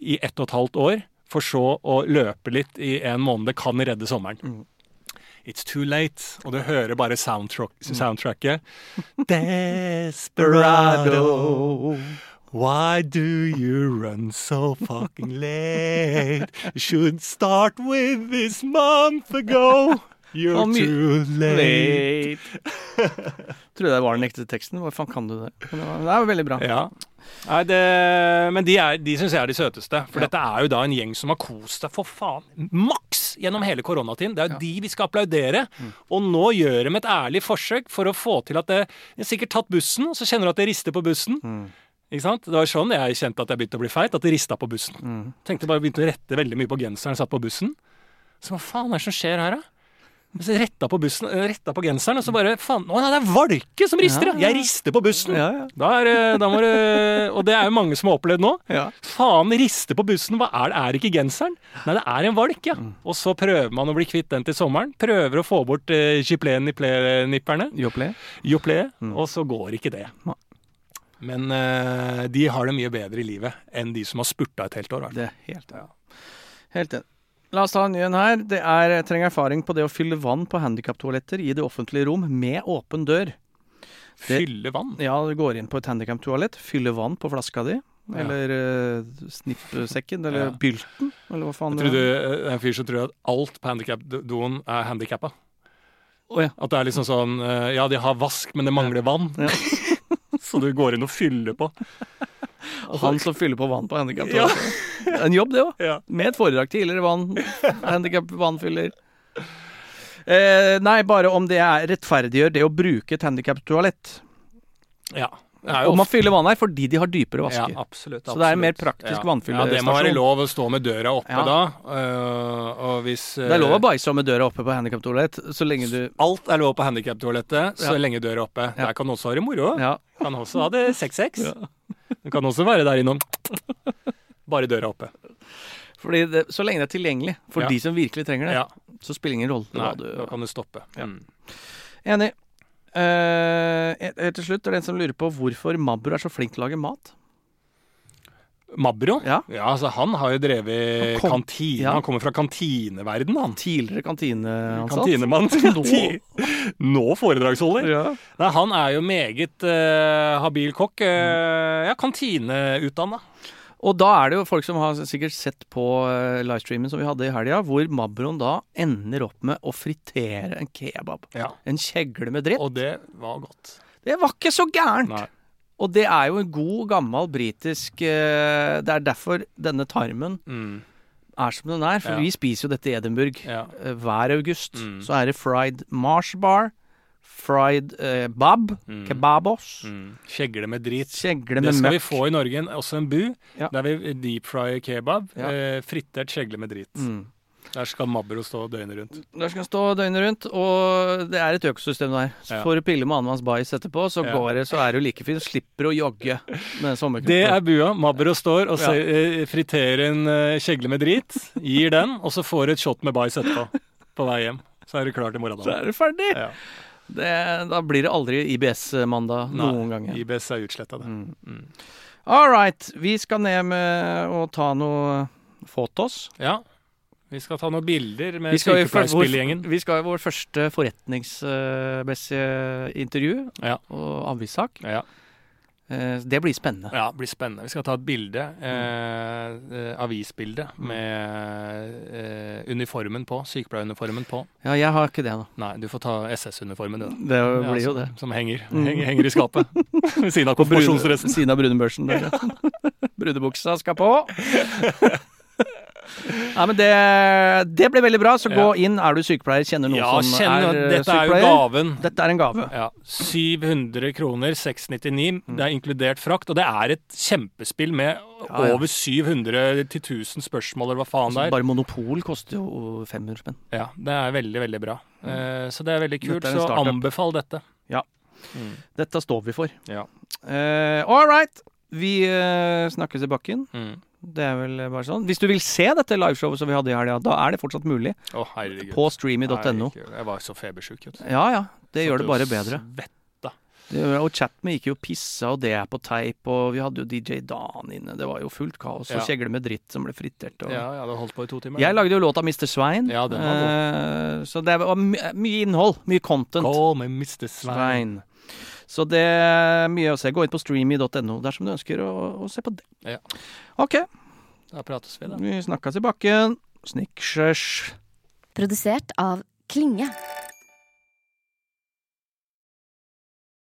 i ett og et halvt år, for så å løpe litt i en måned. Kan redde sommeren. It's too late. Og du hører bare soundtrack, soundtracket. Desperado. Why do you run so fucking late? You should start with this month ago. You're too late. Late. Trodde det var den ekte teksten. Hva faen kan du det? Men det var, det er jo veldig bra. Ja. Nei, det, men de, er- de syns jeg er de søteste. For Ja. dette er jo da en gjeng som har kost seg for faen maks gjennom hele koronatiden. Det er jo Ja. de vi skal applaudere. Og nå gjør de et ærlig forsøk for å få til at det, De har sikkert tatt bussen, og så kjenner du at det rister på bussen. Mm. Ikke sant? Det var sånn jeg kjente at jeg begynte å bli feit. At det rista på bussen. Mm. Tenkte bare begynte å rette veldig mye på genseren satt på bussen. Så hva faen er det som skjer her, da? Så retta på bussen, eh, retta på genseren, og så bare Faen, å nei, det er valke som rister! Ja, ja. Jeg rister på bussen! Ja, ja. Da er, da må du, og det er jo mange som har opplevd nå. ja. Faen, rister på bussen, hva er det? Er det ikke genseren? Nei, det er en valk, ja. Mm. Og så prøver man å bli kvitt den til sommeren. Prøver å få bort eh, Giplé-nipperne, Joplé. Joplé, Mm. og så går ikke det. Men uh, de har det mye bedre i livet enn de som har spurta et helt år. Det er helt ja. Helt enig. La oss ta en ny en her. Det er jeg trenger erfaring på det å fylle vann på handikaptoaletter i det offentlige rom med åpen dør. Det- Fylle vann. Ja, du går inn på et handikaptoalett, fyller vann på flaska di. Ja. Eller uh, snippsekken, eller Ja. bylten, eller hva faen Jeg trodde er en fyr som tror at alt på handikapdoen er handikappa. Oh, ja. At det er liksom sånn eh, Ja, de har vask, men det mangler vann. Ja. så du går inn og fyller på. Han som fyller på vann på Ja. handikaptoalettet. Er En jobb, det òg. Ja. Med et foredrag tidligere vann. Handikap-vannfyller. Eh, nei, bare om det er rettferdiggjør det å bruke et handikaptoalett. ja. Det Og man fyller vann her fordi de har dypere vasker. Ja, absolutt, Så det er en mer praktisk ja. vannfyllestasjon. Ja, det må være lov å stå med døra oppe Ja. da. Uh, og hvis uh, Det er lov å bæsje med døra oppe på handikaptoalett, så lenge du Alt er lov på handikaptoalettet så Ja. lenge døra er oppe. Ja. Der kan du også ha det moro. Ja. Kan også ha det 6-6. Du kan også være der innom. Bare døra oppe. Fordi det, så lenge det er tilgjengelig for Ja. de som virkelig trenger det, Ja. så spiller ingen rolle Nei, hva du da kan du stoppe. Ja. Mm. Enig. Helt til slutt er det en som lurer på hvorfor Mabro er så flink til å lage mat. Mabro? Ja. altså Han har jo drevet Han kom- kantine. ja. Han kommer fra kantineverden, han. Tidligere kantineansatt. Kantinemann. Nå. Nå foredragsholder. Ja. Nei, han er jo meget uh, habil kokk. Uh, ja, kantineutdanna. Og da er det jo folk som har sikkert sett på eh, livestreamen som vi hadde i helga, hvor Mabroen da ender opp med å fritere en kebab. Ja. En kjegle med dritt. Og det var godt. Det var ikke så gærent! Nei. Og det er jo en god, gammel britisk eh, Det er derfor denne tarmen Mm. er som den er. For Ja. vi spiser jo dette i Edinburgh Ja. eh, hver august. Mm. Så er det fried marsh bar, fried eh, bab, Mm. kebabos, Mm. Kjegle med drit. kjegle Det skal skal vi få i Norge, en- også en bu. Ja. Der vi deep fryer kebab. Ja. Eh, frittert kjegle med drit. Mm. Der skal Mabro stå døgnet rundt. Der skal stå døgnet rundt, og det er et økosystem der. Så Ja. får du pille med annenmanns bajs etterpå, så Ja. går det, så er du like fin. Slipper å jogge med sommerkroppen. Det er bua. Mabro står og ser, eh, friterer en eh, kjegle med drit. Gir den, og så får du et shot med bajs etterpå. På vei hjem. Så er du klar til Så er du ferdig! Ja. Det, da blir det aldri IBS-mandag noen gang igjen. IBS er utsletta, det. Mm. Mm. All right. Vi skal ned med å ta noe fotos. Ja. Vi skal ta noen bilder med sykepleierspillegjengen. vi skal i vår første forretningsmessige intervju Ja. og avvissak. Ja. Eh, Det blir spennende. ja, det blir spennende. Vi skal ta et bilde, eh, eh, avisbilde, med eh, uniformen på, sykepleieruniformen på. Ja, jeg har ikke det, da. Nei, du får ta SS-uniformen, du. da. Det Ja, blir jo det. Som henger, Mm. henger, henger i skapet. Ved siden av På Ved siden av brunebørsen Brunebuksa. Brudebuksa skal på. Nei, men det, det ble veldig bra, så gå inn. Er du sykepleier, kjenner noen Ja, som kjenner, er sykepleier dette er jo gaven. Dette er en gave. Ja, 700 kroner, 699. Mm. Det er inkludert frakt. Og det er et kjempespill med Ja, ja. over 700 til 1000 spørsmål, eller hva faen det Altså, er. bare Monopol koster jo 500 spenn. Ja, det er veldig, veldig bra. Eh, så det er veldig kult. Er Så anbefal dette. Ja. Mm. Dette står vi for. Ja. Eh, all right. Vi eh, snakkes i bakken. Mm. Det er vel bare sånn. Hvis du vil se dette liveshowet som vi hadde i helga, da er det fortsatt mulig. Herregud. På streamy.no. Jeg var så febersjuk. Ja ja, det så gjør det bare bedre. svetta. Det Og Chatme gikk jo pissa, og det er på teip, og vi hadde jo DJ Dan inne. Det var jo fullt kaos. Og Ja. med dritt som ble fritert. Og... Ja, ja, det holdt på i to timer. Jeg lagde jo låta Mr. Svein, Ja, den var eh, så det var my mye innhold. Mye content. Call me Mr. Svein. Svein. Så det er mye å se. Gå inn på streamy.no dersom du ønsker å, å se på det. Ja. OK, Da prates vi, da. vi snakkes i bakken. Sniksjers. Produsert av Klinge.